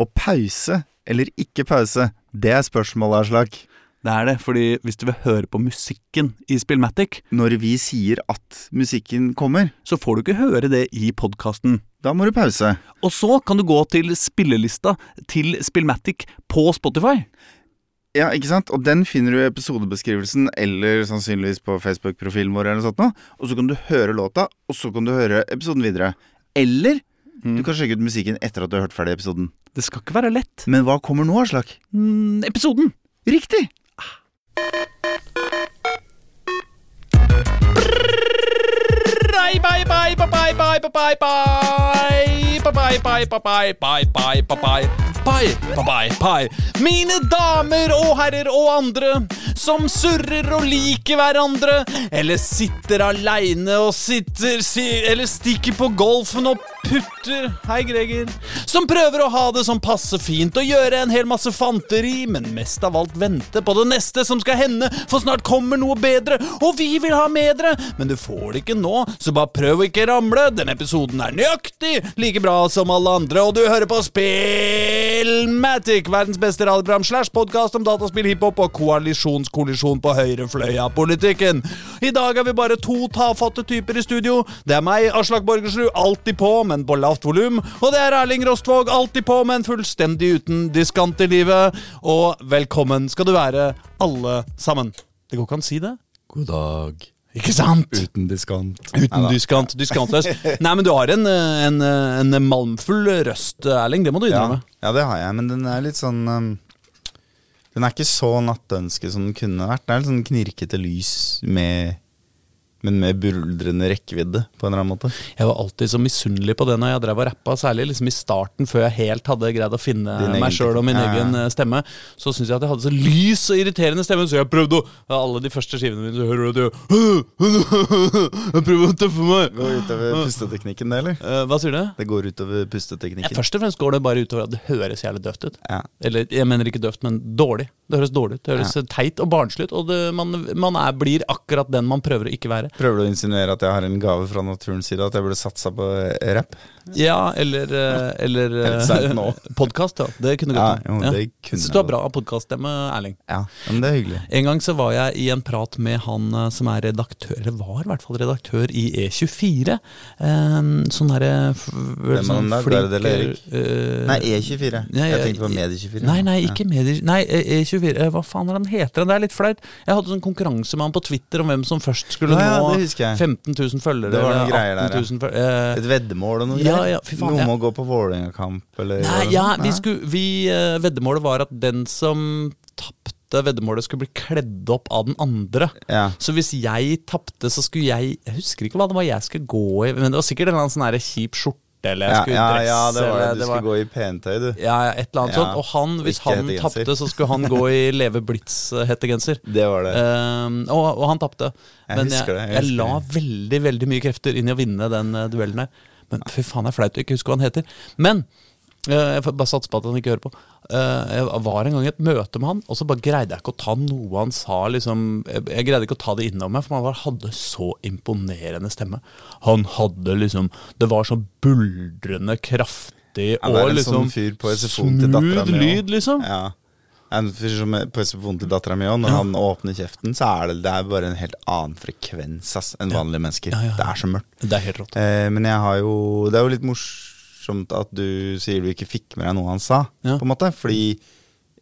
Og pause eller ikke pause, det er spørsmålet, Aslak. Det er det, fordi hvis du vil høre på musikken i Spillmatic, Når vi sier at musikken kommer, så får du ikke høre det i podkasten. da må du pause. Og så kan du gå til spillelista til Spillmatic på Spotify. Ja, ikke sant? Og den finner du i episodebeskrivelsen eller sannsynligvis på Facebook-profilen vår. eller noe sånt nå. Og så kan du høre låta, og så kan du høre episoden videre. Eller du kan sjekke ut musikken etter at du har hørt ferdig episoden. Det skal ikke være lett. Men hva kommer nå, Aslak? Mm, episoden! Riktig! bye, bye, bye, Mine damer og herrer og andre som surrer og liker hverandre, eller sitter aleine og sitter Eller stikker på golfen og putter Hei, Greger. Som prøver å ha det sånn passe fint og gjøre en hel masse fanteri, men mest av alt vente på det neste som skal hende, for snart kommer noe bedre, og vi vil ha bedre, men du får det ikke nå, så bare prøv å ikke ramle. Denne episoden er nøyaktig like bra som alle andre, og du hører på Spillmatic, verdens beste radioprogram slash podkast om dataspill, hiphop og koalisjonskollisjon på høyre fløy av politikken. I dag er vi bare to tafatte typer i studio. Det er meg, Aslak Borgersrud, alltid på, men på lavt volum. Og det er Erling Rostvåg, alltid på, men fullstendig uten diskant i livet. Og velkommen skal du være, alle sammen. Det går ikke an å si det? God dag. Ikke sant? Uten diskant. Uten diskant. Diskantløs. Nei, men du har en, en, en malmfull røst, Erling. Det må du Ja, innrømme. ja, det har jeg, men den er litt sånn um, Den er ikke så nattønske som den kunne vært. Det er litt sånn knirkete lys med Men med buldrende rekkevidde, på en eller annen måte. Jeg var alltid så misunnelig på det når jeg drev og rappa, særlig liksom i starten, før jeg helt hadde greid å finne Din meg sjøl og min. Ja, ja. egen eh, stemme. Så syntes jeg at jeg hadde så lys og irriterende stemme, så jeg prøvde å ja, Alle de første skivene mine, så hører du at jeg Jeg prøver å tøffe meg. Går utover pusteteknikken, det, eller? Eh, hva sier du? Det går utover Ja, pusteteknikken. først og fremst går det bare utover at det høres jævlig døvt ut. Ja. Eller jeg mener ikke døvt, men dårlig. Det høres dårlig ut. Det høres teit og barnslig ut, og det, man, man er, blir akkurat den man prøver å ikke være. Prøver du å insinuere at jeg har en gave fra naturens side, at jeg burde satsa på eh, rapp? Ja, eller eh, Eller nå. podkast, ja. Det kunne Ja, gått. jo, det kunne Jeg synes du har bra podkaststemme, Erling. Ja, men det er hyggelig. En gang så var jeg i en prat med han eh, som er redaktør, eller var i hvert fall redaktør i E24. Eh, sånn derre Hvem sånn er den der? Erik? eh, Nei, E24. Ja, jeg tenkte på Medie24. Nei, nei, ikke Medie... Nei, E- E24 eh, Hva faen er den heter? Det er litt flaut. Jeg hadde sånn konkurranse med han på Twitter om hvem som først skulle Ja, ja, nå jeg. 15 000 følgere. Det var noen greier der, 18 000 eh, Et veddemål og noe Ja, greier? ja, faen, noen ja. med å gå på Vålerenga-kamp, eller Nei, ja, vi skulle vi, uh, Veddemålet var at den som tapte veddemålet, skulle bli kledd opp av den andre. Ja. Så hvis jeg tapte, så skulle jeg Jeg husker ikke hva det var jeg skulle gå i, men det var sikkert en eller annen sånn kjip skjorte, eller jeg Ja, skulle ja, dresse, ja, det var det. eller Du skulle gå i pentøy, du. ja, ja, et eller annet Ja, sånt. Og han, hvis ikke han tapte, så skulle han gå i Leve Blitz-hettegenser. Det var det. Um, og, og han tapte. Men jeg, jeg jeg, la veldig veldig mye krefter inn i å vinne den uh, duellen her. Men fy faen, det er flaut å ikke huske hva han heter. Men uh, jeg bare satser på at han ikke hører på. Eh, jeg var en gang i et møte med han, og så bare greide jeg ikke å ta noe han sa. Liksom, jeg, greide ikke å ta det innom meg, for han hadde så imponerende stemme. Han hadde liksom Det var så buldrende kraftig og liksom sånn til dattera smooth lyd, liksom. Ja. En fyr som er på SFO-en til dattera mi òg, når han åpner kjeften, så er det, det er bare en helt annen frekvens ass, enn vanlige mennesker. Ja, ja, ja. Det er så mørkt. Det er helt rått. Eh, men jeg har jo Det er jo litt morsomt at du sier du ikke fikk med deg noe han sa, Ja. på en måte. Fordi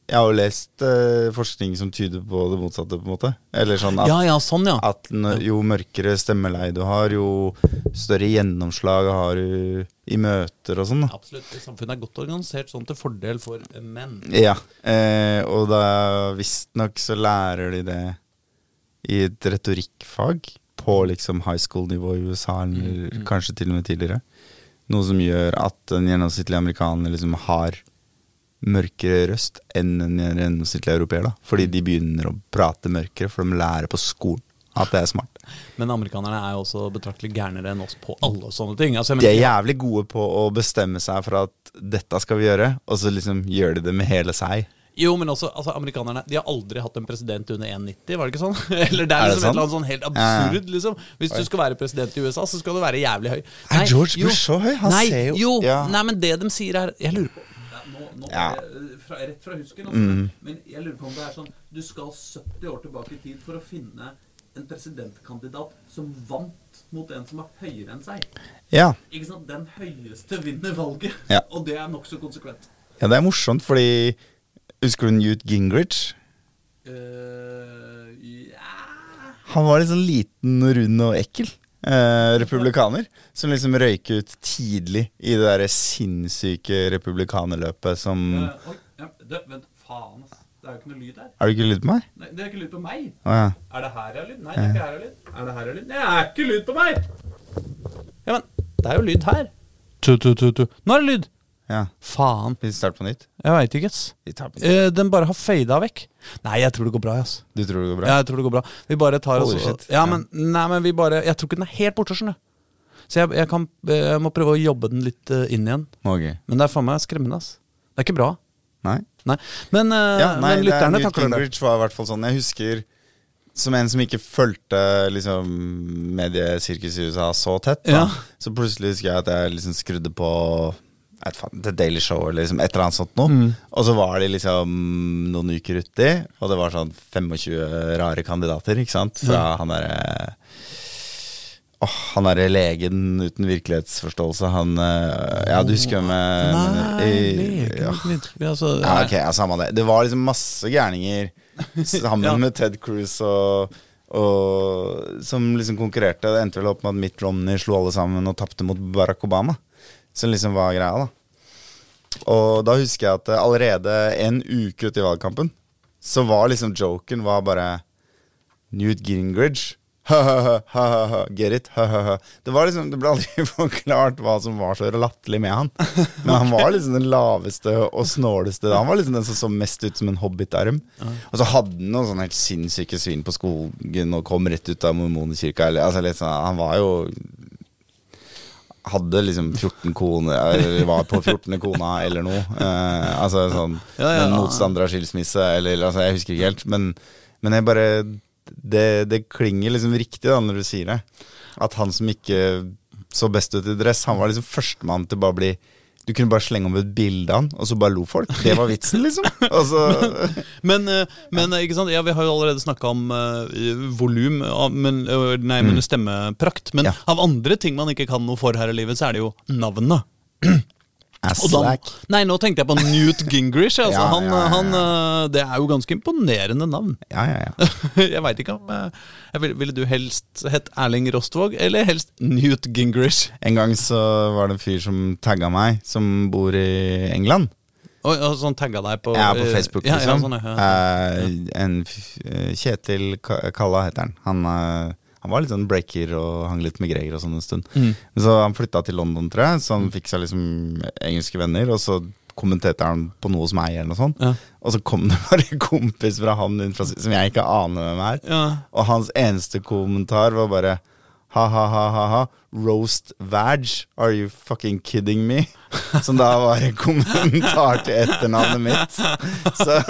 jeg har jo lest uh, forskning som tyder på det motsatte, på en måte. Eller sånn at Ja, ja, sånn, ja. at jo mørkere stemmeleie du har, jo større gjennomslag har du i møter og sånn. Absolutt. Samfunnet er godt organisert sånn til fordel for menn. Ja, eh, og da visstnok så lærer de det i et retorikkfag på liksom high school-nivå i USA, eller kanskje til og med tidligere. Noe som gjør at en gjennomsnittlig amerikaner liksom har mørkere røst enn en gjennomsnittlig europeer. da Fordi de begynner å prate mørkere, for de lærer på skolen at det er smart. Men amerikanerne er jo også betraktelig gærnere enn oss på alle sånne ting. Altså, De er jævlig gode på å bestemme seg for at dette skal vi gjøre, og så liksom gjør de det med hele seg. Jo, men også altså, amerikanerne De har aldri hatt en president under 1,90, var det ikke sånn? Eller det er, Er det liksom et eller annet sånn helt absurd, ja. liksom. Hvis du skal være president i USA, så skal du være jævlig høy. Er George jo, Bush så høy? Han nei, ser jo- jo Ja. Nei, men det de sier er Jeg lurer på nå, nå Ja. eh, fra, rett fra husken. Altså. Men jeg lurer på om det er sånn Du skal 70 år tilbake i tid for å finne en presidentkandidat som vant mot en som var høyere enn seg. Ja. Ikke sant? Den høyeste vinner valget. Ja. Og det er nokså konsekvent. ja, det er morsomt, fordi Husker du Newt Gingrich? Uh, ja Han var litt sånn liten, rund og ekkel. Eh, republikaner. Som liksom røyk ut tidlig i det derre sinnssyke republikanerløpet som uh, Oi, ja, det, vent, faen, ass. Det er jo ikke noe lyd her. Er det ikke lyd på meg? Nei, det er ikke lyd på meg. Å ja. Er det her jeg har lyd? Nei, det er ikke her jeg har lyd. Er det her jeg har lyd? Det er ikke lyd på meg! Ja, men det er jo lyd her. Tu, tu, tu, tu. Nå er det lyd. Ja. Faen. Vi starter på nytt? Jeg veit ikke. Vi tar på. Eh, den bare har fada vekk. Nei, jeg tror det går bra, ass. Du tror det går bra? Ja, jeg tror det går bra. Vi bare tar oss. Ja, Ja. men, nei, men vi bare Jeg tror ikke den er helt borte, skjønner du. Så jeg, jeg, kan, jeg må prøve å jobbe den litt eh, inn igjen. Ok. Men det er faen meg skremmende, ass. Det er ikke bra. Nei? Nei. Men, eh, Ja, nei, men er lytterne Newt takler det. Gingrich var i hvert fall sånn. Jeg husker som en som ikke fulgte liksom, mediesirkuset i USA så tett, da, Ja. så plutselig husker jeg at jeg liksom skrudde på The Daily Show eller liksom et eller annet sånt noe. Mm. Og så var de liksom noen uker uti, og det var sånn 25 rare kandidater, ikke sant? Fra han derre Åh, han derre legen uten virkelighetsforståelse, han eh, Ja, du husker hvem jeg Nei? I- legen ja. altså, Ja, ok, ja, samme det. Det var liksom masse gærninger sammen Ja. med Ted Cruz og, og Som liksom konkurrerte. Det endte vel opp med at Mitt Romney slo alle sammen og tapte mot Barack Obama. Som liksom var greia, da. Og da husker jeg at eh, allerede en uke ut i valgkampen, så var liksom joken var bare Newt Gingrich. Get it? Det, var liksom, det ble aldri forklart hva som var så latterlig med han. Men han var liksom den laveste og snåleste. Han var liksom den som så mest ut som en hobbitarm. Og så hadde han noen sånne helt sinnssyke svin på skogen og kom rett ut av mormonerkirka. eller- Altså, sånn, han var jo hadde liksom 14 koner Eller var på 14. kona eller noe. Eh, altså sånn Ja, ja. Motstander av skilsmisse, eller altså, Jeg husker ikke helt. Men, men jeg bare det, det klinger liksom riktig da når du sier det. At han som ikke så best ut i dress, han var liksom førstemann til bare å bli Du kunne bare slenge om et bilde av han, og så bare lo folk. Det var vitsen, liksom. Altså. så, Men, eh, men eh, ikke sant? Ja, vi har jo allerede snakka om uh, volum, ah, men, nei, men stemmeprakt. Men Mm. Ja. av andre ting man ikke kan noe for her i livet, så er det jo navnet. Aslack. nei, nå tenkte jeg på Newt Gingrich. Altså, Ja, han, ja, han, eh, det er jo ganske imponerende navn. Ja, ja, ja. jeg veit ikke om eh, ville, ville du helst hett Erling Rostvåg eller helst Newt Gingrich? En gang så var det en fyr som tagga meg, som bor i England. Og, og sånn tagga deg på Ja, på eh, Facebook, liksom. Sånn. Eh, en Kjetil Kalla heter han. Han, eh, han var litt sånn breaker og hang litt med Greger og sånn en stund. Mm. Så han flytta til London, tror jeg, så han fikk seg liksom engelske venner. Og så kommenterte han på noe som er eller noe sånt. Ja. Og så kom det bare en kompis fra han som jeg ikke aner hvem er. Ja. Og hans eneste kommentar var bare ha-ha-ha-ha. Roast vag. Are you fucking kidding me? Som da var en kommentar til etternavnet mitt. Så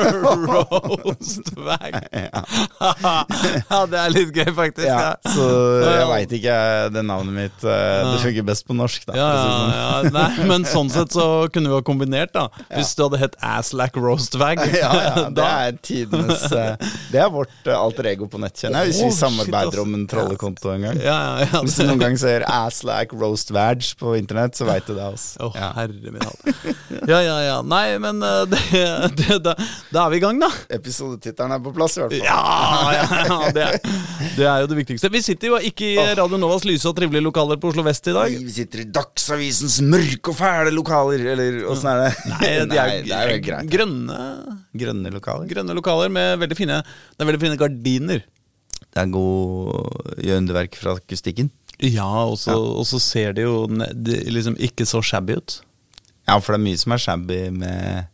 ja, det er litt gøy, faktisk. ja, så jeg veit ikke. Det navnet mitt eh, Det funker best på norsk, da. Ja, sånn. ja. Nei, men sånn sett så kunne vi ha kombinert, da. Hvis du hadde hett Aslack Roastbag. ja, ja, det er tidenes eh, Det er vårt eh, alter ego på nett, kjenner jeg. Hvis vi samarbeider om en trollekonto en gang. Hvis du noen gang ser Aslack Roastvag på internett, så veit du det. Altså. Ja. Herre min hatt. Ja, ja, ja. Nei, men eh, det, det, da, da er vi i gang, da. Episodetittelen er på plass, i hvert fall. Ja, ja, ja det, er, det er jo det viktigste. Vi sitter jo ikke i Radio Novas lyse og trivelige lokaler på Oslo vest i dag. Vi sitter i Dagsavisens mørke og fæle lokaler, eller åssen er det? Nei, de er, det er greit. grønne, Grønne lokaler. grønne lokaler med veldig fine, det er veldig fine gardiner. Det er god gjør underverk fra akustikken. Ja, og så, ja. ser det jo det liksom ikke så shabby ut. Ja, for det er mye som er shabby med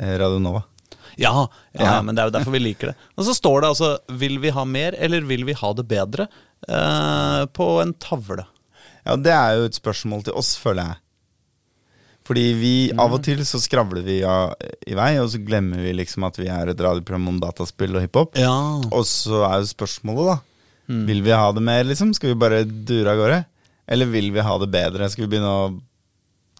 eh, Radio Nova. Ja, ja, Ja. men det er jo derfor vi liker det. Og så står det altså 'Vil vi ha mer, eller vil vi ha det bedre?' eh, på en tavle. Ja, det er jo et spørsmål til oss, føler jeg. Fordi vi av og til så skravler vi ja, i vei, og så glemmer vi liksom at vi er et radioprogram om dataspill og hiphop. Ja. Og så er jo spørsmålet, da. Vil vi ha det mer, liksom? Skal vi bare dure av gårde? Eller vil vi ha det bedre? Skal vi begynne å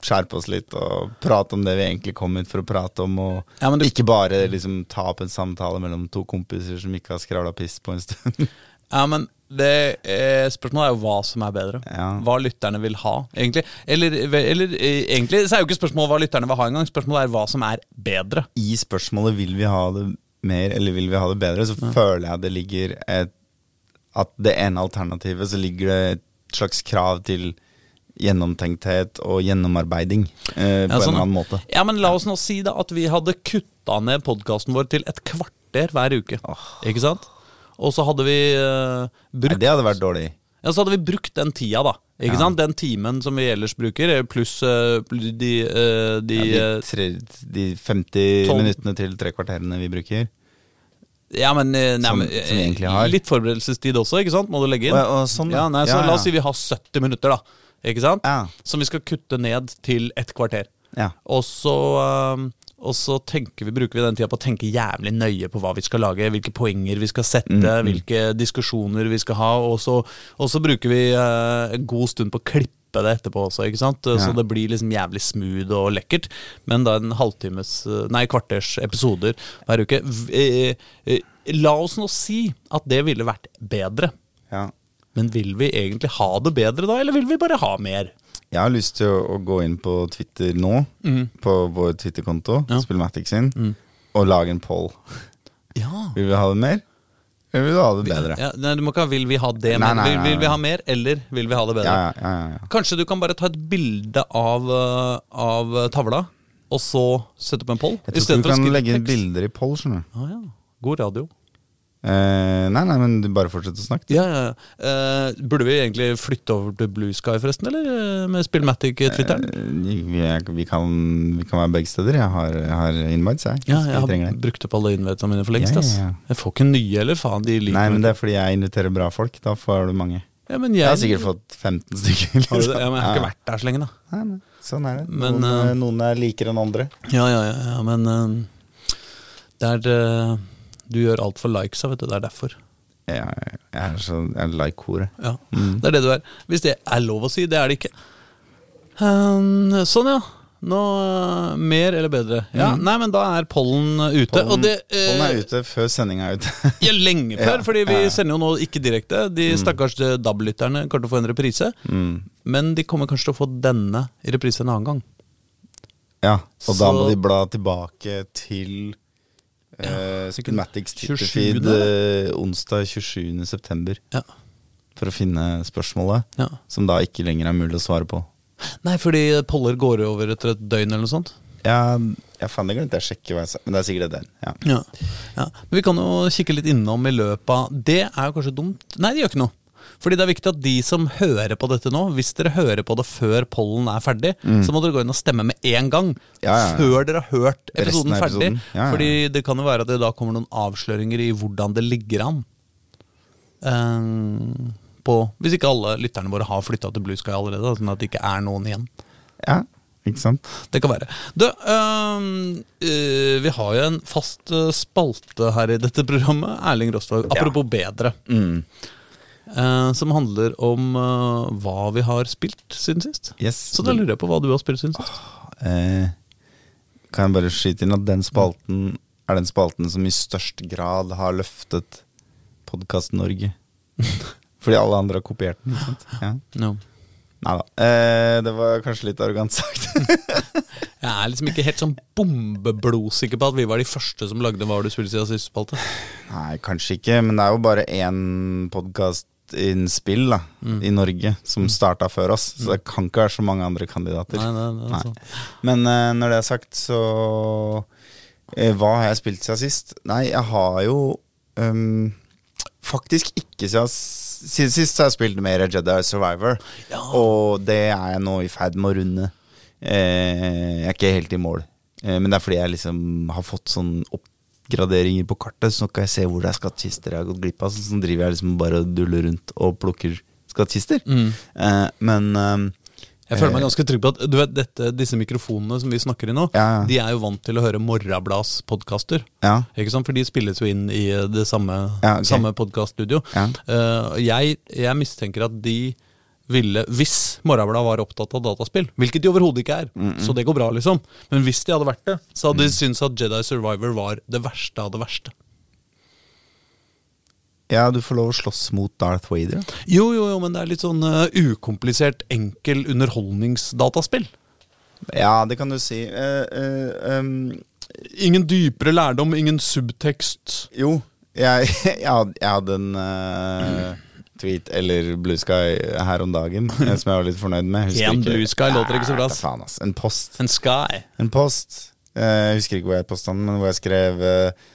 skjerpe oss litt og prate om det vi egentlig kom hit for å prate om. Og Ja, du- ikke bare liksom ta opp en samtale mellom to kompiser som ikke har skravla piss på en stund. Ja, men det eh, Spørsmålet er jo hva som er bedre. Ja. Hva lytterne vil ha, egentlig. Eller, eller eh, egentlig så er jo ikke spørsmålet hva lytterne vil ha engang. Spørsmålet er hva som er bedre. I spørsmålet 'vil vi ha det mer eller vil vi ha det bedre', så føler jeg det ligger et At det ene alternativet så ligger det et slags krav til gjennomtenkthet og gjennomarbeiding eh, på sånn, en eller annen måte. Ja, men La oss nå si da at vi hadde kutta ned podkasten vår til et kvarter hver uke. Ikke sant? Og så hadde vi eh, Nei, brukt det hadde vært dårlig. Ja, så hadde vi brukt den tida, da. Ikke Ja. sant? Den timen som vi ellers bruker, eh, pluss uh, de, uh, de, Ja, de, tre, de 50 tolv- minuttene til tre kvarterene vi bruker. Ja, men, eh, nei, Som- som eh, egentlig har. Litt forberedelsestid også, ikke sant? Må du legge inn. Og, og sånn, ja. nei, så Ja. La oss si vi har 70 minutter, da. Ikke sant? Ja. Som vi skal kutte ned til et kvarter. Ja. Og så, eh, og så vi, bruker vi den tida på å tenke jævlig nøye på hva vi skal lage, hvilke poenger vi skal sette, Mm, hvilke diskusjoner vi skal ha, og så, og så bruker vi eh, en god stund på å klippe det etterpå også, ikke sant? Så Ja. det blir liksom jævlig smooth og lekkert. Men da en halvtimes, eh, nei, kvarters episoder hver uke. Eh, eh, La oss nå si at det ville vært bedre. ja. Men vil vi egentlig ha det bedre da, eller vil vi bare ha mer? Jeg har lyst til å, å gå inn på Twitter nå, på vår Twitter-konto, Ja. Spillmatic sin, og lage en poll. Ja. Vil vi ha det mer, vil vi ha det bedre? Ja, nei, du må ikke ha 'vil vi ha det', men nei, vil, nei, vil vi ha mer, eller vil vi ha det bedre? Ja, ja, ja, ja. Kanskje du kan bare ta et bilde av, uh, av tavla, og så sette opp en poll? Jeg tror ikke du kan legge bilder i poll, skjønner du. Ah, ja. God radio. Eh, nei, nei, men bare fortsett å snakke. Ja, ja, ja. Eh, burde vi egentlig flytte over til Blue Sky, forresten, eller eh, med Spillmatic-twitteren? Uh, vi, vi, kan, vi kan være begge steder. Jeg har, jeg har invites, jeg. ja, hvis jeg har brukt opp alle innvedene mine for lengst. Ja, ja. Jeg får ikke nye, eller faen, de liker Nei, men det er fordi jeg inviterer bra folk. Da får du mange. ja, men Jeg jeg, har sikkert fått 15 stykker. du det? Ja, men jeg har ikke vært der så lenge, da. Nei, nei, sånn er det. Men, noen, noen er likere enn andre. Ja, ja, ja, ja men det er eh, Du gjør alt for likesa, vet du. Det er derfor. Jeg, jeg er så er like-hore. Ja, Mm. Det er det du er. Hvis det er lov å si, det er det ikke. Um, sånn, ja. Nå uh, Mer eller bedre? Ja, Nei, men da er pollen eh, ute. Pollen, det uh, pollen er ute før sendinga er ute. Ja, lenge før, Ja, fordi vi ja, sender jo nå ikke direkte. De stakkars eh, DAB-lytterne kommer til å få en reprise. mm. Men de kommer kanskje til å få denne i reprise en annen gang. Ja, og da må de bla tilbake til uh, Spillmatics 27., Twitterfeed eh, onsdag 27. september Ja. for å finne spørsmålet, ja. som da ikke lenger er mulig å svare på. Nei, fordi poller går over etter et døgn eller noe sånt. Ja, jeg fant det glemte jeg sjekker sjekke, hva jeg sa, men det er sikkert den. Ja. Ja. ja. Men vi kan jo kikke litt innom i løpet av Det er jo kanskje dumt. Nei, det gjør ikke noe. Fordi det er viktig at de som hører på dette nå, hvis dere hører på det før pollen er ferdig, så må dere gå inn og stemme med en gang. Mm. Ja, ja. Før dere har hørt episoden ferdig. Ja. Fordi det kan jo være at det da kommer noen avsløringer i hvordan det ligger an. Um, på, hvis ikke alle lytterne våre har flytta til Blue Sky allerede, sånn at det ikke er noen igjen. ja, ikke sant? Det kan være. Du, um, uh, vi har jo en fast øh, spalte her i dette programmet. Erling Rostvåg. Apropos bedre. Mm. Øh, som handler om uh, hva vi har spilt siden sist. Yes. Så da lurer jeg på hva du har spilt siden sist. Uh, kan jeg bare skyte inn at den spalten er den spalten som i størst grad har løftet Podkast Norge. Fordi alle andre har kopiert den. ikke sant? Ja. No. Nei da. Det var kanskje litt arrogant sagt. Jeg er liksom ikke helt sånn bombeblodsikker på at vi var de første som lagde Hva har du spilt siden sist spalte. Nei, kanskje ikke, men det er jo bare én podkast innen spill da, i Norge som starta før oss, så det kan ikke være så mange andre kandidater. Nei, nei, nei, sånn. Men uh, når det er sagt, så uh, Hva har jeg spilt siden sist? Nei, jeg har jo um, faktisk ikke siden, siden sist så har jeg spilt mer Jedi Survivor. Ja. Og det er jeg nå i ferd med å runde. Uh, jeg er ikke helt i mål. Men det er fordi jeg liksom har fått sånn oppgraderinger på kartet, så kan jeg se hvor det er skattkister jeg har gått glipp av. Så sånn driver jeg liksom bare og duller rundt og plukker skattkister. Mm. Eh, men eh, Jeg føler meg ganske trygg på at du vet, dette, disse mikrofonene som vi snakker i nå, Ja, ja. de er jo vant til å høre Morrablads podkaster. ja. Ikke sant? For de spilles jo inn i det samme, Ja, okay. samme podkaststudio. Ja. Eh, jeg, jeg mistenker at de ville, hvis Morgenbladet var opptatt av dataspill, hvilket de overhodet ikke er, så det går bra, liksom, men hvis de hadde vært det, så hadde de syntes at Jedi Survivor var det verste av det verste. Ja, du får lov å slåss mot Darth Vader. Jo, jo, jo, men det er litt sånn uh, ukomplisert, enkel underholdningsdataspill. Ja, det kan du si. Uh, uh, um, Ingen dypere lærdom, ingen subtekst. jo, jeg, jeg, jeg hadde en eh, tweet, eller Blue Sky, her om dagen, som jeg var litt fornøyd med. Husker En Blue Sky låter ikke så bra. Faen, ass. En post. En sky. En post. Eh, jeg husker ikke hvor jeg posta den, men hvor jeg skrev eh,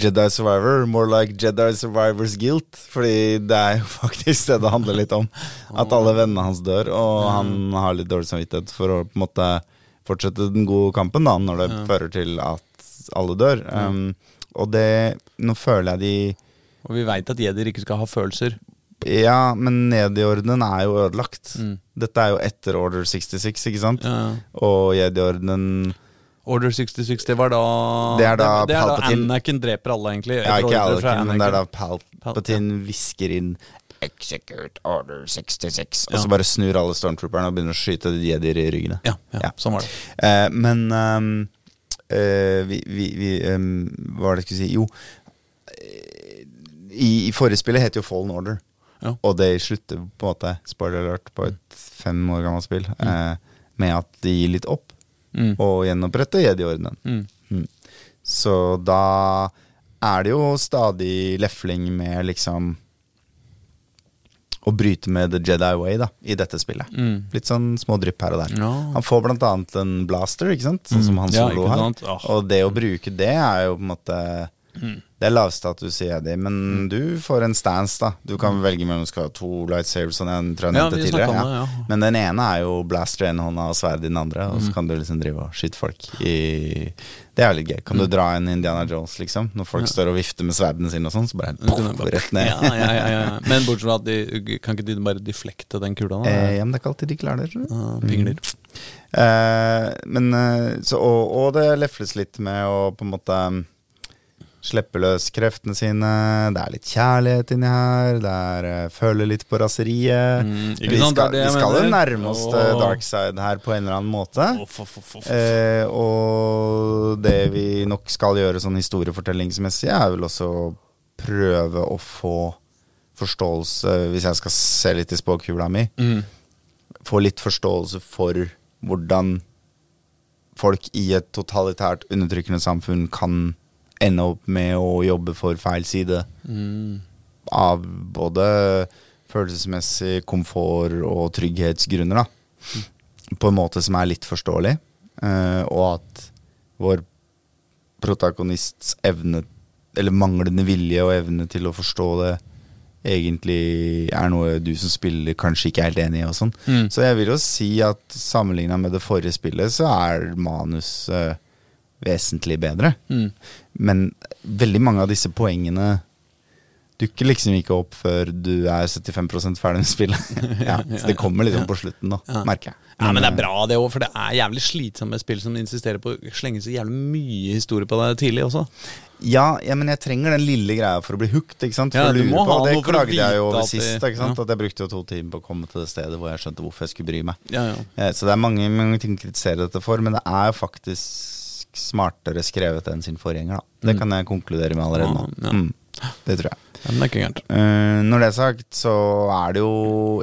Jedi Survivor, more like Jedi Survivor's guilt. Fordi det er jo faktisk det det handler litt om. At alle vennene hans dør, og han har litt dårlig samvittighet for å på en måte fortsette den gode kampen, da, når det fører til at alle dør. Um, og det Nå føler jeg de Og vi veit at jedier ikke skal ha følelser. Ja, men Jedi-ordenen er jo ødelagt. Mm. Dette er jo etter Order 66, ikke sant? Ja. Og Jedi-ordenen Order 66, det var da Det er da det, det er da Anakin dreper alle, egentlig. Ja, ikke Anakin, men det er da. Palpatine hvisker inn Execute Order 66, og så bare snur alle stormtrooperne og begynner å skyte jedier i ryggene. Ja, ja, Ja. sånn var det. Eh, men eh, vi, vi, vi um, Hva var det jeg skulle si? Jo, eh, i, i forrige spillet het jo Fallen Order. Ja. Og det slutter på en måte, spoiler alert, på et fem år gammelt spill, eh, med at de gir litt opp Mm. og gjenoppretter Jedi-ordenen. Mm. Mm. Så da er det jo stadig lefling med liksom Å bryte med the Jedi way da i dette spillet. Mm. Litt sånn små drypp her og der. Ja. Han får blant annet en blaster, ikke sant? Sånn som han Mm. Ja, solo ikke har. Og det å bruke det er jo på en måte Mm. Det er lavstatus i Jedi, men du får en stance, da. Du kan velge mellom skal ha to lightsabers, og jeg tror jeg Mm. Ja, nevnte tidligere. Ja. det, ja. Men den ene er jo blaster i en hånda og sverd i den andre, og Mm. så kan du liksom drive og skyte folk i Det er jo litt gøy. Kan du Mm. dra en Indiana Jones, liksom? Når folk står og vifter med sverdene sine og sånn, så bare boom, bare- rett ned. Ja, ja, ja, ja. Men bortsett fra at de kan ikke de bare deflekte den kula? Eh, ja, men det er ikke alltid de klarer det. Ah, pingler. Eh, men eh, så, og, og det lefles litt med å på en måte slippe løs kreftene sine. Det er litt kjærlighet inni her. Det er uh, føle litt på raseriet. Mm, vi skal, vi skal jo nærme oss oh. Dark side her på en eller annen måte. Uff, for, for, for, Eh, og det vi nok skal gjøre sånn historiefortellingsmessig, er vel også å prøve å få forståelse, hvis jeg skal se litt i spåkula mi, Mm. få litt forståelse for hvordan folk i et totalitært undertrykkende samfunn kan ende opp med å jobbe for feil side. Mm. Av både følelsesmessig komfort og trygghetsgrunner, da. På en måte som er litt forståelig. Uh, og at vår protagonists evne, eller manglende vilje og evne til å forstå det, egentlig er noe du som spiller kanskje ikke er helt enig i. og sånn. Mm. Så jeg vil jo si at sammenligna med det forrige spillet, så er manus eh, vesentlig bedre. Mm. Men veldig mange av disse poengene dukker liksom ikke opp før du er 75 ferdig med spillet. ja, så det kommer liksom på slutten, da, merker jeg. Ja, men det er bra, det òg, for det er jævlig slitsomt med spill som insisterer på å slenge så jævlig mye historie på deg tidlig også. Ja, ja, men jeg trenger den lille greia for å bli hooked. ikke sant? For Ja, du må på, ha Det klagde klaget jeg jo over sist. ikke sant? ja. At jeg brukte jo to timer på å komme til det stedet hvor jeg skjønte hvorfor jeg skulle bry meg. Ja, ja. Eh, Så det er mange, mange ting å kritisere dette for, men det er jo faktisk smartere skrevet enn sin forgjenger. da. Det kan jeg konkludere med allerede nå. Mm. Ja, ja. Mm, det tror jeg. ja det er ikke gærent. Uh, når det er sagt, så er det jo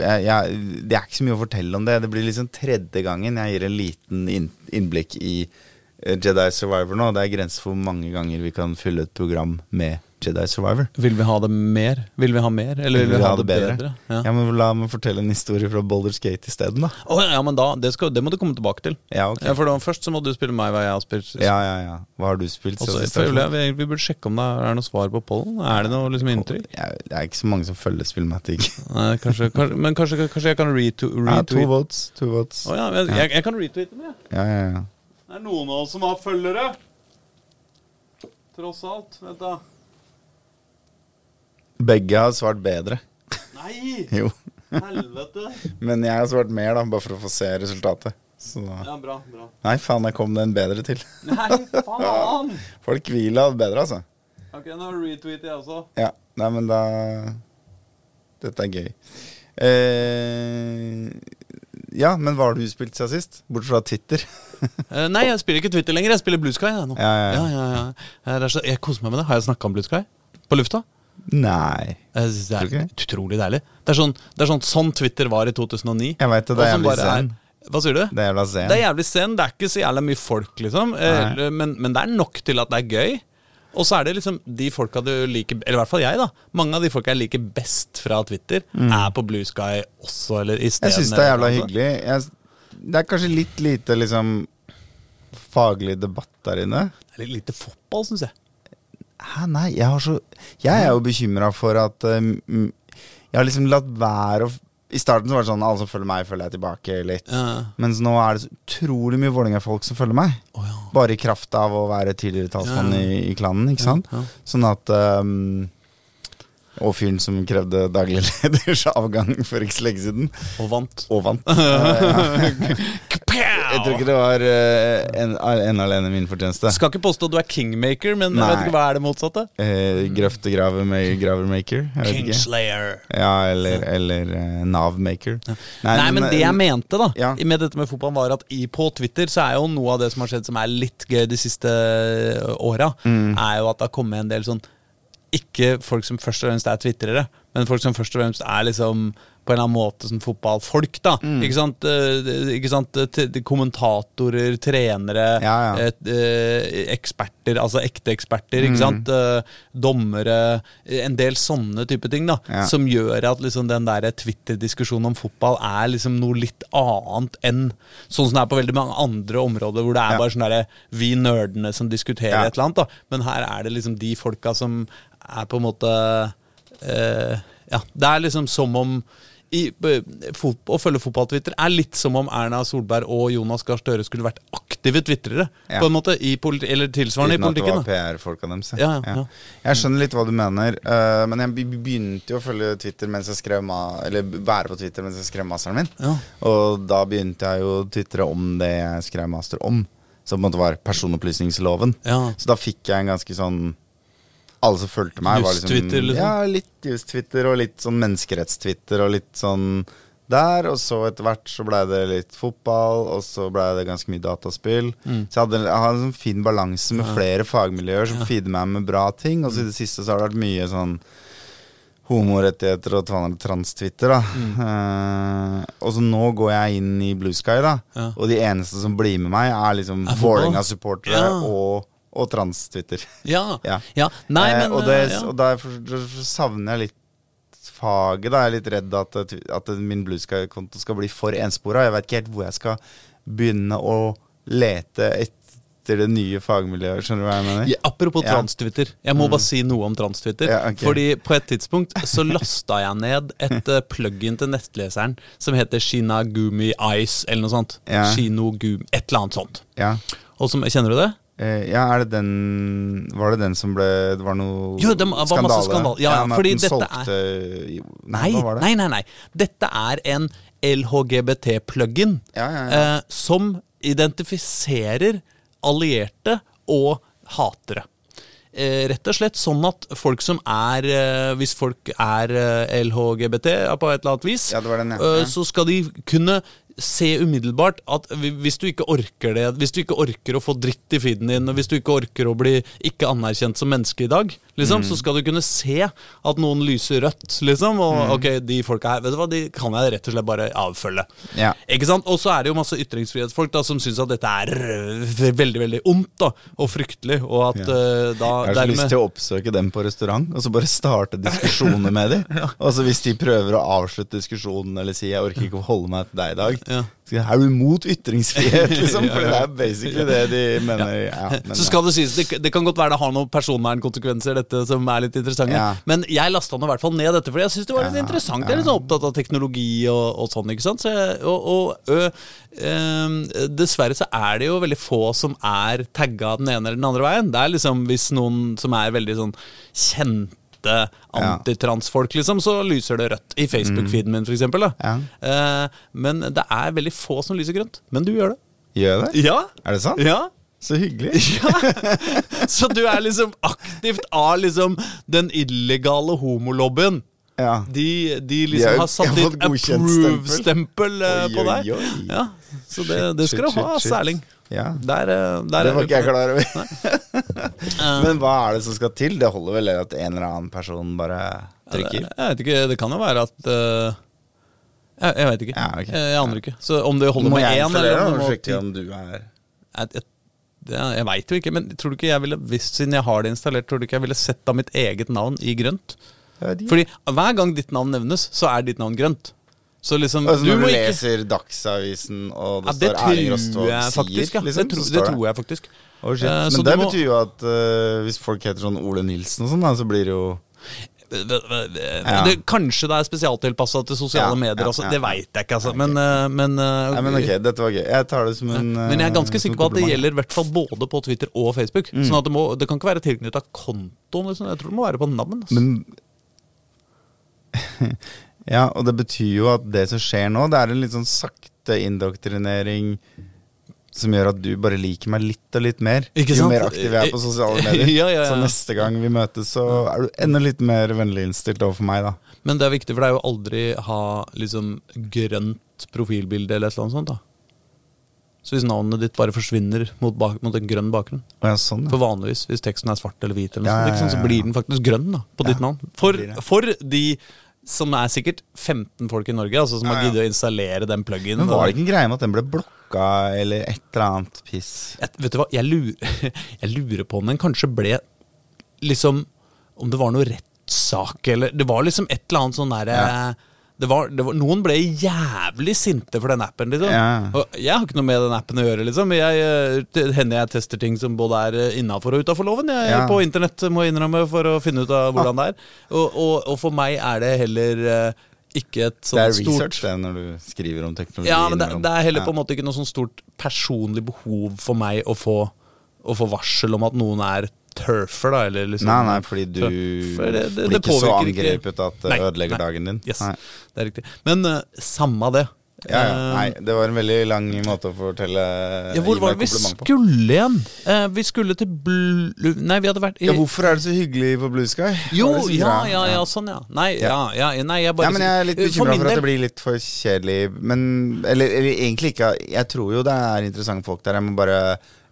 jeg, jeg, Det er ikke så mye å fortelle om det. Det blir liksom tredje gangen jeg gir en liten innblikk i eh, Jedi Survivor nå. Det er grenser for hvor mange ganger vi kan fylle et program med Jedi Survivor. Vil vi ha det mer? Vil vi ha mer, eller vil vi ha det bedre? Ja. Ja. men La meg fortelle en historie fra Boulders Gate isteden, da. Oh, ja, men da, det, skal, det må du komme tilbake til. Ja, ok. Ja, for da, Først så må du spille meg hva jeg har spilt. Ja, ja, ja. Hva har du spilt? Og så siden sist, føler jeg vi, vi burde sjekke om det er noe svar på pollen. Er det noe liksom inntrykk? Det er ikke så mange som følger Spillmatic. Nei, kanskje, kanskje, men kanskje, kanskje jeg kan reto, Ja, to votes. To votes. Oh, ja, jeg, jeg, jeg kan retweete den, jeg. Ja, ja, ja. Det er noen av oss som har følgere. Tross alt. Vent, da. Begge har svart bedre. Nei! Jo. Helvete. Men jeg har svart mer, da, bare for å få se resultatet. Så da. Ja, bra. bra. Nei, faen, jeg kom det en bedre til. Nei, faen! Folk vil ha bedre, altså. Ok, nå retweeter jeg også. Ja, nei, men da Dette er gøy. Eh, ja, men hva har du spilt siden sist? Bortsett fra Twitter. Eh, nei, jeg spiller ikke Twitter lenger. Jeg spiller Blue Sky. Jeg, nå. Ja, ja, ja. ja, ja. Eh, jeg koser meg med det. Har jeg snakka om Blue Sky på lufta? Nei. Jeg synes det er utrolig deilig. Det er sånn, det er sånn, sånn Twitter var i 2009. Jeg vet det, det er jævlig bare Er, Hva sier du? Det er jævla sen. Det er jævlig sen, Det er ikke så jævla mye folk, liksom. Eh, men, men det er nok til at det er gøy. Og så er det liksom de folka du liker Eller i hvert fall jeg, da. Mange av de folka jeg liker best fra Twitter, er på Blue Sky også, eller Jeg isteden. syns det er jævla hyggelig. Jeg, det er kanskje litt lite liksom faglig debatt der inne. Det er litt lite fotball, syns jeg. Hæ, nei, jeg har så Jeg er jo bekymra for at um, Jeg har liksom latt være å I starten så var det sånn alle som følger meg, følger jeg tilbake litt. Ja. Mens nå er det så utrolig mye Vålerenga-folk som følger meg. Oh, ja. Bare i kraft av å være tidligere talsmann Ja, i, i klanen, ikke sant? Sånn at um, Og fyren som krevde daglig leders avgang for ikke så lenge siden, Og vant. og vant. Eh, jeg tror ikke det var uh, en, en alene min fortjeneste. Skal ikke påstå at du er kingmaker, men jeg vet ikke hva er det motsatte? Grøftegravermaker. Jeg vet ikke. Kingslayer. Ja, eller, eller uh, Nav-maker. Nei, men det jeg mente da Ja. med dette med fotballen, var at i, på Twitter så er jo noe av det som har skjedd som er litt gøy de siste åra, Mm. er jo at det har kommet en del sånn Ikke folk som først og fremst er twitrere, men folk som først og fremst er liksom på en eller annen måte som fotballfolk. da Mm. Ikke sant? Eh, Ikke sant? T- Kommentatorer, trenere, Ja, ja. eh, eh, eksperter, altså ekte eksperter. Mm. Ikke sant? Eh, Dommere. eh, En del sånne type ting da Ja. som gjør at liksom den der Twitter-diskusjonen om fotball er liksom noe litt annet enn sånn som det er på veldig mange andre områder, hvor det er bare sånn derre vi nerdene som diskuterer et eller annet. da Men her er det liksom de folka som er på en måte eh, Ja, det er liksom som om i, b- fot, Å følge fotball-Twitter er litt som om Erna Solberg og Jonas Gahr Støre skulle vært aktive twitrere. Ja. På en måte, eller tilsvarende Uten i at det politikken. var PR-folka deres. Ja, ja. Jeg skjønner litt hva du mener, uh, men jeg begynte jo å følge Twitter mens jeg skrev Eller være på Twitter mens jeg skrev masteren min. Og da begynte jeg jo å twitre om det jeg skrev master om. Som på en måte var personopplysningsloven. Så da fikk jeg en ganske sånn Alle som fulgte meg, var liksom, liksom? Ja, litt just-Twitter og litt sånn menneskeretts-Twitter og litt sånn der. Og så etter hvert så blei det litt fotball, og så blei det ganske mye dataspill. Mm. Så jeg hadde, jeg hadde en sånn fin balanse med flere fagmiljøer som feeder meg med bra ting. Og så i det siste så har det vært mye sånn homorettigheter og trans-Twitter, da. Mm. uh, og så nå går jeg inn i Blue Sky, da. Ja. Og de eneste som blir med meg, er liksom Er? Vålerenga-supportere Ja. og, og trans-Twitter. Ja. Ja. ja. Nei, Eh, og, det, eh, ja. og derfor savner jeg litt faget. Da. Jeg er litt redd at, at min blueskonto skal bli for enspora. Jeg vet ikke helt hvor jeg skal begynne å lete etter det nye fagmiljøet. Skjønner du hva jeg mener? Ja, apropos Ja. trans-Twitter. Jeg må bare si noe om trans-Twitter. Ja, okay. Fordi på et tidspunkt så lasta jeg ned et uh, plug-in til nettleseren som heter Shinagumi Ice, eller noe sånt. Ja. Shinogumi, Et eller annet sånt. Ja. Og som, Kjenner du det? Eh, ja, er det den Var det den som ble Det var noe Jo, det var masse skandale. Ja, ja, at fordi dette solgte, jo, Nei, det? nei, nei, nei. Dette er en LHGBT-plug-in Ja, ja, ja. eh, som identifiserer allierte og hatere. Eh, rett og slett sånn at folk som er eh, Hvis folk er eh, LHGBT på et eller annet vis, Ja, den, ja. eh, Ja. så skal de kunne se umiddelbart at hvis du ikke orker det Hvis du ikke orker å få dritt i feeden din, og hvis du ikke orker å bli ikke anerkjent som menneske i dag, liksom, Mm. så skal du kunne se at noen lyser rødt, liksom. Og Mm. ok, de folka her, vet du hva, de kan jeg rett og slett bare avfølge. Ja. Ikke sant? Og så er det jo masse ytringsfrihetsfolk da som syns at dette er veldig, veldig ondt da, og fryktelig, og at Ja. øh, da Jeg har så lyst til å oppsøke dem på restaurant og så bare starte diskusjoner med dem. Og så hvis de prøver å avslutte diskusjonen eller si 'jeg orker ikke å holde meg til deg i dag', Ja. så er du imot ytringsfrihet, liksom? For det er basically det de mener. Ja, men, så skal det sies, det, det kan godt være det har noen personvernkonsekvenser, dette som er litt interessante. Ja. Men jeg lasta nå i hvert fall ned dette, fordi jeg syns det var litt interessant. Jeg er litt sånn opptatt av teknologi og, og sånn, ikke sant. Så jeg, og og ø, ø, dessverre så er det jo veldig få som er tagga den ene eller den andre veien. Det er liksom hvis noen som er veldig sånn kjente antitransfolk, liksom, så lyser det rødt. I Facebook-feeden min, for eksempel. Ja. Eh, men det er veldig få som lyser grønt. Men du gjør det. Gjør det? Ja. Er det sant? Ja. Så hyggelig. ja. Så du er liksom aktivt av liksom den illegale homolobbyen. Ja. De, de De liksom har- har satt ditt approve-stempel eh, på deg. Ja, så det, det skal du ha. Særling. Ja. Der, eh, der Det var ikke jeg klar over. Eh, Men hva er det som skal til? Det holder vel at en eller annen person bare trykker? Jeg vet ikke, det kan jo være at uh, jeg, jeg vet ikke. Ja, okay. jeg, jeg aner ikke. Så om det holder Må med én, eller om den det og må om du er Jeg, jeg, jeg veit jo ikke, men tror du ikke jeg ville visst siden jeg har det installert, tror du ikke jeg ville sett av mitt eget navn i grønt? Fordi hver gang ditt navn nevnes, så er ditt navn grønt. Så liksom Altså Når du ikke leser Dagsavisen, og ja, det, det står Erling Rostvold faktisk, ja. liksom, det, tro, det tror jeg faktisk. Oh, shit. Eh, Men det må- betyr jo at uh, hvis folk heter sånn Ole Nilsen og sånn, så blir det jo Ja. det, Kanskje det er spesialtilpassa til sosiale Ja, medier ja, ja, Det veit jeg ikke, altså. Men, okay. men, uh, Nei, men ok, dette var gøy. Jeg tar det som en men jeg er ganske eh, sikker på at det gjelder hvert fall både på Twitter og Facebook. Mm. Sånn at det, må, det kan ikke være tilknytta kontoen. Liksom. Jeg tror det må være på navn. Altså. Men Ja, og det betyr jo at det som skjer nå, det er en litt sånn sakte indoktrinering som gjør at du bare liker meg litt og litt mer. Jo mer aktiv jeg er på sosiale medier. Ja, ja, ja. Så neste gang vi møtes, så er du enda litt mer vennlig innstilt overfor meg, da. Men det er viktig, for det er jo aldri ha liksom grønt profilbilde eller et eller annet sånt. da Så hvis navnet ditt bare forsvinner mot, bak, mot en grønn bakgrunn ja, sånn, For vanligvis, hvis teksten er svart eller hvit, eller noe Ja, ja, ja, så blir den faktisk grønn da på ditt navn. For, for de som er sikkert 15 folk i Norge, altså som har giddet å installere den pluginen. Men var det ikke en greie med at den ble blokka, eller et eller annet piss? jeg, vet du hva, jeg lurer, jeg lurer på om den kanskje ble liksom Om det var noe rettssak eller Det var liksom et eller annet sånn derre Ja. Det var, det var, noen ble jævlig sinte for den appen. liksom Ja. Og Jeg har ikke noe med den appen å gjøre. liksom jeg, eh, hender jeg tester ting som både er innafor og utafor loven. Jeg Ja. på internett, må jeg innrømme, for å finne ut av hvordan det er. Og, og, og for meg er det heller eh, ikke et sånt stort Det er stort research, det, når du skriver om teknologi. ja, men det, det er heller på en måte ikke noe sånt stort personlig behov for meg å få, å få varsel om at noen er turfer, da, eller liksom Nei, nei, fordi du For det- det- blir ikke så ikke- angrepet at det ødelegger nei. dagen din. Yes, Nei. det er riktig. Men uh, samme det. Ja, ja. Eh, Nei, det var en veldig lang måte å fortelle ja, hvor var det vi skulle igjen? Eh, vi skulle til Blue Nei, vi hadde vært i Ja, hvorfor er det så hyggelig på Blue Sky? Jo, ja, ja, ja, sånn, ja. Nei, ja, nei, jeg bare Ja, men jeg er litt bekymra for, for, at det blir litt for kjedelig. Men, eller, eller egentlig ikke. Jeg tror jo det er interessante folk der. Jeg må bare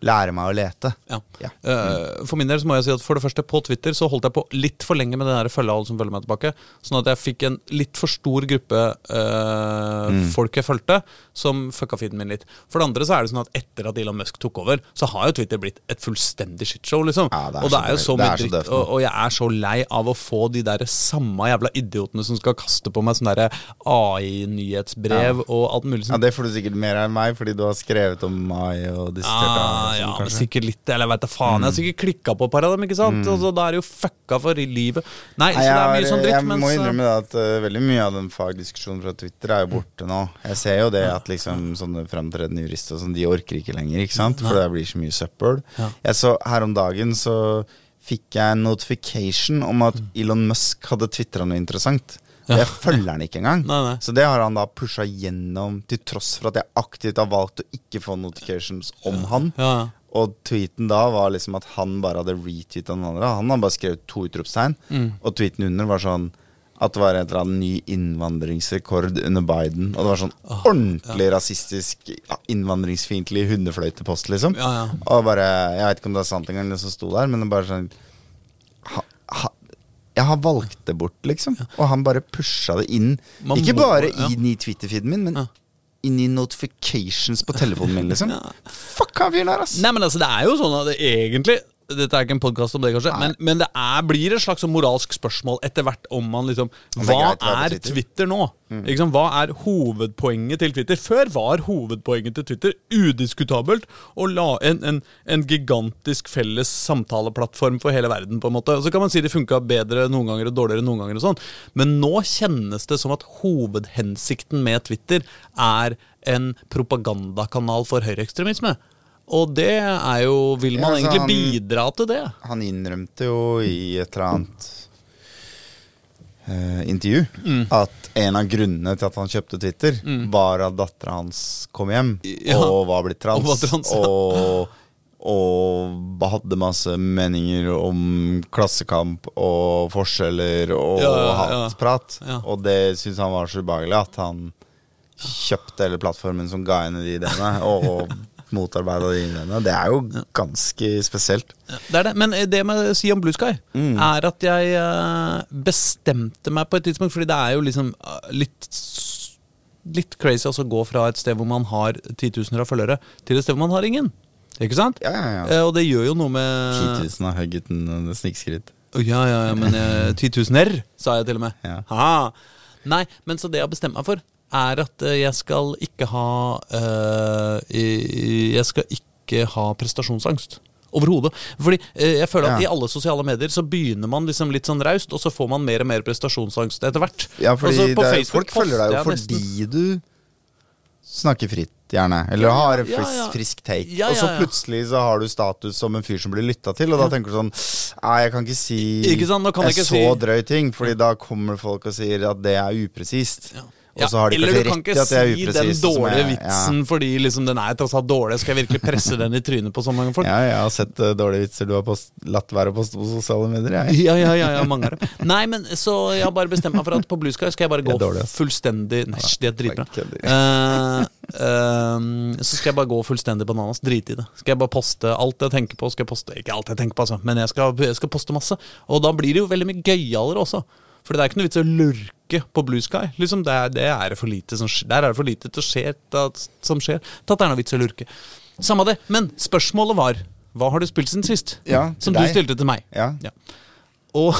lære meg å lete. Ja. Ja. Eh, for min del så må jeg si at for det første på Twitter så holdt jeg på litt for lenge med den der følge alle som følger meg tilbake. Sånn at jeg fikk en litt for stor gruppe eh, Mm. folk jeg fulgte, som fucka feeden min litt. For det andre så er det sånn at etter at Elon Musk tok over, så har jo Twitter blitt et fullstendig shitshow, liksom. Ja, det og det er jo så mye dritt. Og, og jeg er så lei av å få de der samme jævla idiotene som skal kaste på meg sånne AI-nyhetsbrev og alt mulig Ja. Det får du sikkert mer enn meg, fordi du har skrevet om mai og disse Ah, AI ja, men sikkert litt, eller jeg vet da faen. Jeg har sikkert klikka på et par av dem, ikke sant? Og så da er det jo fucka for i livet. Nei, så det er mye sånn dritt, jeg mens må innrømme det at uh, veldig mye av den fagdiskusjonen fra Twitter er jo borte nå. Jeg ser jo det at liksom sånne fremtredende jurister sånn, de orker ikke lenger, ikke sant? For det blir så mye søppel. Ja. Jeg så her om dagen så fikk jeg en notification om at Elon Musk hadde tvitra noe interessant. Ja. jeg følger han ikke engang. Nei, nei. Så det har han da pusha gjennom, til tross for at jeg aktivt har valgt å ikke få notifications om han. Ja, ja. Og tweeten da var liksom at han bare hadde retweeta den andre. Han hadde bare skrevet to utropstegn. Mm. Og tweeten under var sånn at det var en eller annen ny innvandringsrekord under Biden. Og det var sånn ordentlig rasistisk, ja, innvandringsfiendtlig hundefløytepost, liksom. Ja, ja. Og bare Jeg vet ikke om det er sant engang, det som sto der, men det bare sånn ha, ha, Jeg har valgt det bort, liksom. Og han bare pusha det inn. Man ikke må- bare ja. inn i Twitter-feeden min, men Ja. inn i notifications på telefonen min, liksom. Ja. Fuck han fyren der, ass! Nei, men altså, det er jo sånn at det egentlig Dette er ikke en podkast om det, kanskje, men, men det er, blir et slags sånn moralsk spørsmål etter hvert om man liksom Hva er Twitter. Nå? Mm. Hva er hovedpoenget til Twitter? Før var hovedpoenget til Twitter udiskutabelt å la en, en, en gigantisk felles samtaleplattform for hele verden. på en måte. Og Så kan man si det funka bedre noen ganger og dårligere noen ganger, og sånn. men nå kjennes det som at hovedhensikten med Twitter er en propagandakanal for høyreekstremisme. Og det er jo Vil man Ja, altså, egentlig han- bidra til det? Han innrømte jo i et eller annet eh, intervju Mm. at en av grunnene til at han kjøpte Twitter, var at dattera hans kom hjem Ja. og var blitt trans. Og var trans, ja. og og hadde masse meninger om klassekamp og forskjeller og hatprat. Og det syntes han var så ubehagelig at han kjøpte hele plattformen som ga henne de ideene, og motarbeida de ideene. Det er jo ganske spesielt. Det er det. Men det med å si om Blue Sky, Mm. er at jeg eh, bestemte meg på et tidspunkt, fordi det er jo liksom eh, litt Litt crazy altså å gå fra et sted hvor man har titusener av følgere, til et sted hvor man har ingen. Ikke sant? Ja, ja, ja. Eh, og det gjør jo noe med 10 000 har hugget en snikskritt. Ja, ja, ja, men eh, 10 000 R, sa jeg til og med. Ja. Ha. Nei, men så det jeg har bestemt meg for, er at eh, jeg skal ikke ha eh, Jeg skal ikke ha prestasjonsangst. Overhodet. Fordi eh, jeg føler at Ja. i alle sosiale medier så begynner man liksom litt sånn raust, og så får man mer og mer prestasjonsangst etter hvert. Ja, fordi det er, folk følger deg jo fordi nesten. du snakker fritt, gjerne. Eller Ja, har en frisk, ja. frisk take. Ja, Og så ja, ja. plutselig så har du status som en fyr som blir lytta til, og da tenker du sånn Nei, jeg kan ikke si Ikke sant, kan jeg jeg ikke så si- drøy ting, Fordi da kommer folk og sier at det er upresist. Og så har de eller du kan ikke si den dårlige jeg- vitsen fordi liksom den er tross alt dårlig. Skal jeg virkelig presse den i trynet på så mange folk? Ja, ja, jeg har sett uh, dårlige vitser du har post, latt være å poste på sosiale medier. Jeg. Ja, ja, ja, ja, mange av dem. Nei, men så jeg har bare bestemt meg for at på Blue Sky skal jeg bare gå dårlig, fullstendig Nei, de er dritbra. Uh, eh, så skal jeg bare gå fullstendig bananas. Drite i det. Skal jeg bare poste alt jeg tenker på. Skal jeg poste, Ikke alt jeg tenker på, altså, men jeg skal, jeg skal poste masse. Og da blir det jo veldig mye gøyalere også. For det er ikke noe vits i å lurke på Blue Sky. Liksom det er, det er for lite som, der er det for lite til å skje, da, som skjer. Til at det er noe vits i å lurke. Samme det. Men spørsmålet var hva har du spilt siden sist? Ja, som som du stilte til meg. Ja. Og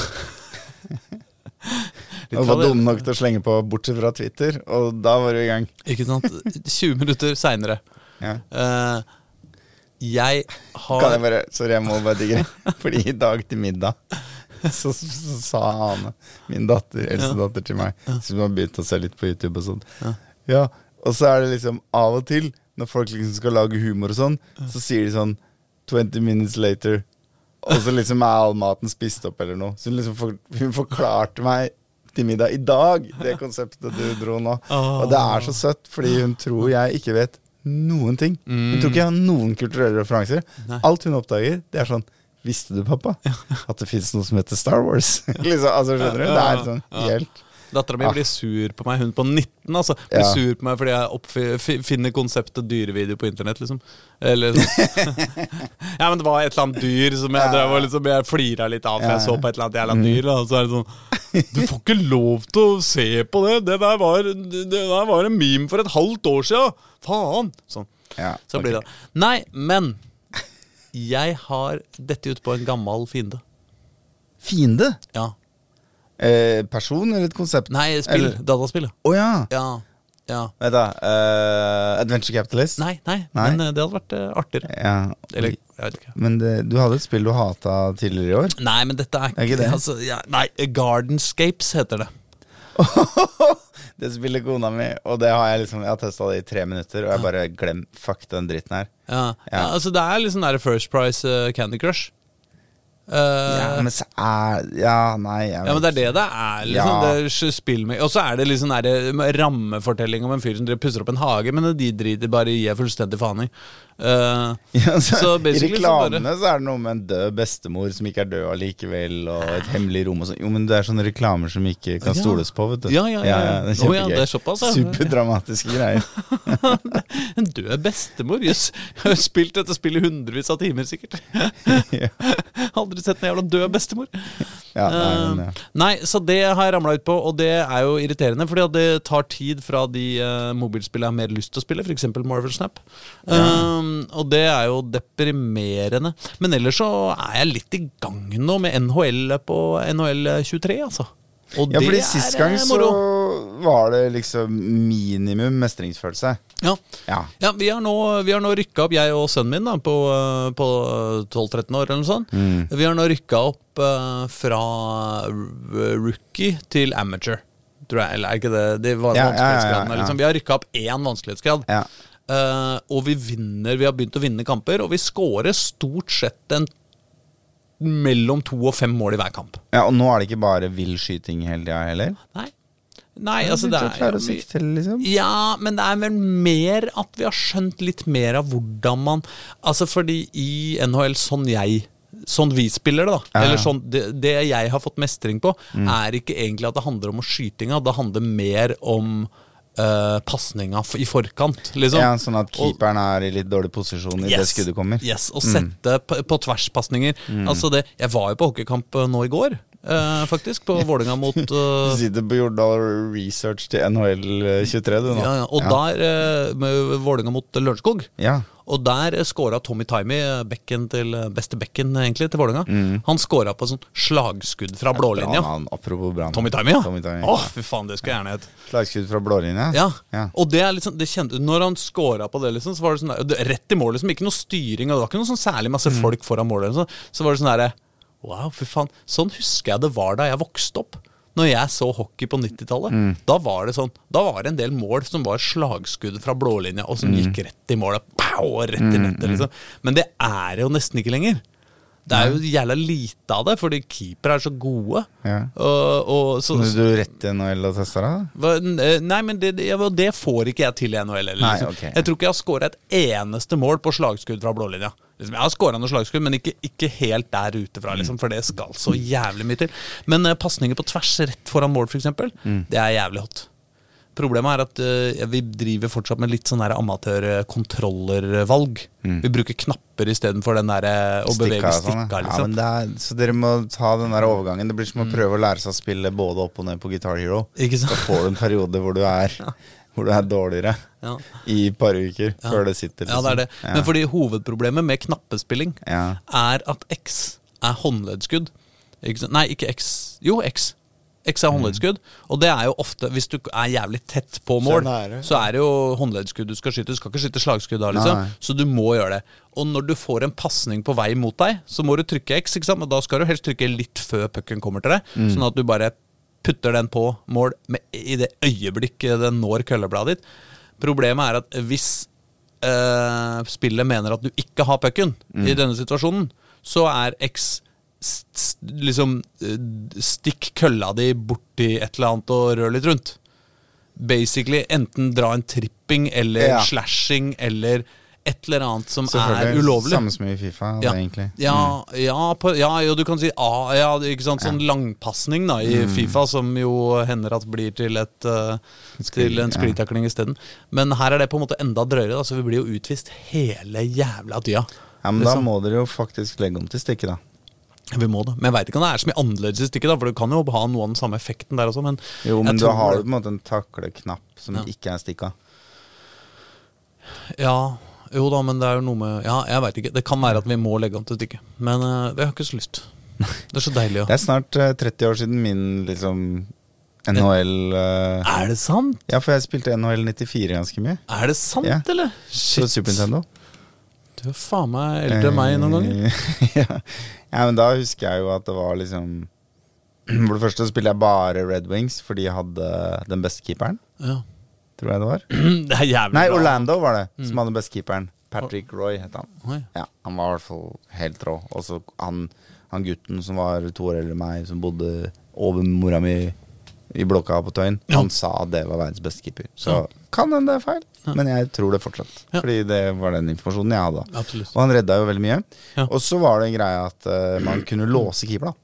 Jeg var dum nok til å slenge på bortsett fra Twitter, og da var du i gang. Ikke sant? 20 minutter seinere. Ja. jeg har Kan jeg bare, sorry, jeg må bare digre. Fordi i dag til middag så, så, sa Ane, min datter, eldste datter til meg, som har begynt å se litt på YouTube og sånn Ja, og så er det liksom av og til, når folk liksom skal lage humor og sånn, så sier de sånn 20 minutes later. Og så liksom er all maten spist opp eller noe. Så hun liksom for, hun forklarte meg til middag i dag det konseptet du dro nå. Og det er så søtt, fordi hun tror jeg ikke vet noen ting. Hun tror ikke jeg har noen kulturelle referanser. Alt hun oppdager, det er sånn Visste du, pappa, at det fins noe som heter Star Wars? liksom, altså, skjønner du? Det er sånn helt Dattera mi Ah. blir sur på meg. Hun på 19 altså, blir Ja. sur på meg fordi jeg oppfinner fi- finner konseptet dyrevideo på internett. liksom Eller sånn. Ja, men det var et eller annet dyr som jeg drev og liksom Jeg flira litt av, for jeg så på et eller annet jævla dyr. Og så er det sånn Du får ikke lov til å se på det! Det der var, det der var en meme for et halvt år sia! Faen! Sånn. ja, Så blir det Nei, men jeg har dette ut på en gammel fiende. Fiende? Ja. Eh, person eller et konsept? Nei, spill. Eller- Dataspill. Å ja! Ja. ja. Vet du, uh, Adventure Capitalist? Nei, nei, Nei. men eh, det hadde vært eh, artigere. Ja. Eller, jeg vet ikke. Men det, du hadde et spill du hata tidligere i år? Nei, men dette er Er ikke det? Altså, ja, nei, Gardenscapes heter det. det spiller kona mi, og det har jeg liksom Jeg har testa det i tre minutter, og jeg bare glem Fuck den dritten her. Ja, ja. Ja. altså Det er liksom der First Price uh, Candy Crush. Uh, Ja, men så er Ja, nei Ja, men det er det det er. liksom Ja. Og så er det liksom der, rammefortelling om en fyr som pusser opp en hage, men de driter bare i fullstendig faen i. Eh, Ja, så, I reklamene så bare- så, er det noe med en død bestemor som ikke er død allikevel, og et hemmelig rom og sånn. Jo, men det er sånne reklamer som ikke kan Ja. stoles på, vet du. Ja, ja, ja, ja. det er Å ja, det er såpass, ja. Superdramatiske greier. en død bestemor? Jøss. Jeg har spilt dette spillet hundrevis av timer, sikkert. ja. Aldri sett en jævla død bestemor. Ja, nei, men. Eh, Nei, så det har jeg ramla ut på, og det er jo irriterende. Fordi at det tar tid fra de uh, mobilspillene jeg har mer lyst til å spille, f.eks. Marvel Snap. Um, og det er jo deprimerende. Men ellers så er jeg litt i gang nå med NHL på NHL 23, altså. Og ja, fordi sist gang eh, så var det liksom minimum mestringsfølelse. Ja. Ja. Ja, vi har nå, vi har nå rykka opp, jeg og sønnen min, da, på, eh, på 12-13 år eller noe sånt. Mm. Vi har nå rykka opp uh, fra rookie til amateur. Tror jeg, eller er ikke det de var Ja, vanskelighetsgradene. Liksom. Vi har rykka opp én vanskelighetsgrad. Ja. Eh, og vi vinner, vi har begynt å vinne kamper, og vi scorer stort sett en mellom to og fem mål i hver kamp. ja, Og nå er det ikke bare vill skyting hele tida heller? Nei. Nei, altså det er sikte liksom. Ja, men det er vel mer at vi har skjønt litt mer av hvordan man Altså fordi i NHL, sånn jeg Sånn vi spiller det, da. Ja, ja. Eller sånn, det, det jeg har fått mestring på, Mm. er ikke egentlig at det handler om skytinga. Det handler mer om uh, pasninga i forkant, liksom. Ja, sånn at keeperen er i litt dårlig posisjon i det skuddet kommer. Yes, Og sette på, på tverspasninger. Mm. Altså det, jeg var jo på hockeykamp eh, nå i går, eh, faktisk. På Vålerenga mot Du eh, sitter på Jordal Research til NHL 23, du nå. ja, ja, Og der uh, med Vålerenga mot Lørenskog. Ja. Og der eh, scora Tommy Timey, eh, bekken til, eh, beste bekken egentlig til Vålerenga. Mm. Han scora på sånn slagskudd fra blålinja. Ja, apropos bra. Tommy Timey, ja. Tommy Timey. Å, fy faen, det skulle jeg gjerne hett. Slagskudd fra blålinja? Ja. Ja. Og det er liksom, det kjente, når han scora på det, liksom, så var det sånn der, rett i mål, liksom. Ikke noe styring, og det var ikke noe sånn særlig masse Mm. folk foran målet. sånn. Så var det sånn derre Wow, fy faen. Sånn husker jeg det var da jeg vokste opp. Når jeg så hockey på 90-tallet. Mm. Da var det sånn Da var det en del mål som var slagskudd fra blålinja, og som Mm. gikk rett i målet. Pow, rett i nettet, liksom. Men det er jo nesten ikke lenger. Det er jo jævla lite av det, fordi keepere er så gode. Ja. Og, og, så, du rett i NHL og testa deg? eh, Nei, men det, det, får ikke jeg til i NHL. Liksom. Nei, okay. Jeg tror ikke jeg har skåra et eneste mål på slagskudd fra blålinja. Liksom, jeg har skåra noen slagskudd, men ikke, ikke helt der ute fra, liksom, for det skal så jævlig mye til. Men uh, pasninger på tvers rett foran mål, f.eks., eksempel det er jævlig hot. Problemet er at uh, vi driver fortsatt med litt sånn amatørkontrollervalg. Mm. Vi bruker knapper istedenfor den der eh, å bevege Stikka sånn, ja. Ja, Liksom. det er, så dere må ta den der overgangen. Det blir som å prøve å lære seg å spille både opp og ned på Guitar Hero. Ikke sant? Da får du en periode hvor du er, hvor du er dårligere Ja. i et par uker før det sitter. Ja, det er det. liksom. Men fordi hovedproblemet med knappespilling Ja. er at X er håndleddskudd. Nei, ikke X. Jo, X. X er håndleddskudd. Og det er jo ofte, hvis du er jævlig tett på mål, så er det jo håndleddskudd du skal skyte. Du skal ikke skyte slagskudd da, liksom. Nei. Så du må gjøre det. Og når du får en pasning på vei mot deg, så må du trykke X, ikke sant? og da skal du helst trykke litt før pucken kommer til deg, Mm. sånn at du bare putter den på mål med, i det øyeblikket den når køllebladet ditt. Problemet er at hvis eh, spillet mener at du ikke har pucken Mm. i denne situasjonen, så er X liksom eh, Stikk kølla di borti et eller annet og rør litt rundt. Basically enten dra en tripping eller Ja. slashing eller et eller annet som er ulovlig. Samme som i Fifa, Ja, det, egentlig. ja, ja, på, ja, jo, du kan si ah, ja, ikke sant, sånn langpasning da, i Fifa, som jo hender at blir til, et, uh, til en sklitakling isteden. Men her er det på en måte enda drøyere, da, så vi blir jo utvist hele jævla tida. Ja, men da Liksom. må dere jo faktisk legge om til stikket, da. Vi må det. Men jeg veit ikke om det er så mye annerledes i stikket, da, for du kan jo ha noe av den samme effekten der også, men Jo, men du da har jo du på en måte en takleknapp som Ja. ikke er stikka. Ja, jo da, men det er jo noe med Ja, jeg veit ikke. Det kan være at vi må legge om til stykket. Men uh, jeg har ikke så lyst. Det er så deilig Ja. Det er snart uh, 30 år siden min liksom NHL uh, Er det sant? Ja, for jeg spilte NHL 94 ganske mye. Er det sant, Ja. eller? På Super Nintendo. Du er faen meg eldre enn meg noen ganger. Eh, ja. ja, men da husker jeg jo at det var liksom For det første spilte jeg bare Red Wings fordi jeg hadde den beste keeperen. Ja. Tror jeg det var. Det er jævlig Nei, bra. Orlando var det som hadde best keeperen. Patrick Roy het han. Oi. Ja, Han var i hvert fall helt rå. Og så han, han gutten som var to år eldre enn meg, som bodde over mora mi i blokka på Tøyen, Ja. han sa at det var verdens beste keeper. Så Ja. kan hende det er feil, men jeg tror det fortsatt. Ja. Fordi det var den informasjonen jeg hadde. Absolutt. Og han redda jo veldig mye. Ja. Og så var det en greie at uh, man kunne låse keeper, da.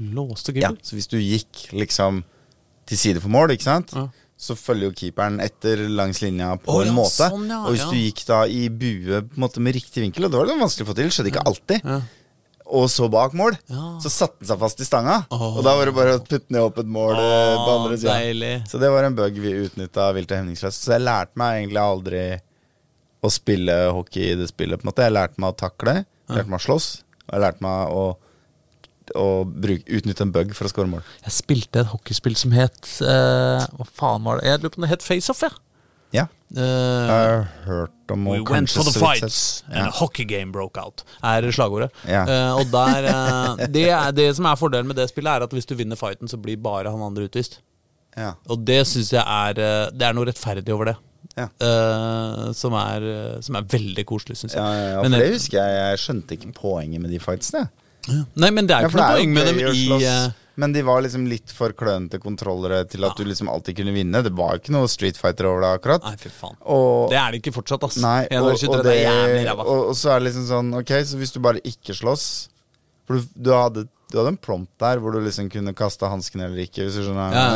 Låste Ja, så hvis du gikk liksom til side for mål, ikke sant? Så følger jo keeperen etter langs linja på oh, en ja, måte. sånn, ja, og hvis ja. du gikk da i bue måte med riktig vinkel, og det var litt vanskelig å få til, skjedde ikke alltid, og så bak mål, så satte den seg fast i stanga. Oh. Og da var det bare å putte ned opp et mål oh, på andre sida. deilig. Så det var en bug vi utnytta vilt og hemningsløst. Så jeg lærte meg egentlig aldri å spille hockey i det spillet. på en måte Jeg lærte meg å takle, jeg lærte meg å slåss, og jeg lærte meg å, å bruke, utnytte en bug for å score mål. Jeg spilte et hockeyspill som het uh, Hva faen var det? Jeg lurer på om det het FaceOff, ja. Ja, Uh, jeg har hørt om We went for the fights, and and a hockey game broke out, er slagordet. Ja. Uh, og der, det, er, det som er fordelen med det spillet, er at hvis du vinner fighten, så blir bare han andre utvist. Ja. Og det syns jeg er Det er noe rettferdig over det. Ja. Uh, som, er, som er veldig koselig, syns jeg. Ja, ja, ja, for det husker jeg. Jeg skjønte ikke poenget med de fightsene. Nei, men det er Ja, jo ikke noe poeng med dem i eh, men de var liksom litt for klønete kontrollere til at du liksom alltid kunne vinne. Det var ikke noe Street Fighter over det, akkurat. Nei, fy faen. Og, Det er det ikke fortsatt, ass. nei, og, og, det det, og, og så er det liksom sånn Ok, så hvis du bare ikke slåss For du, du, hadde, du hadde en prompt der hvor du liksom kunne kaste hansken eller ikke, hvis du skjønner Ja.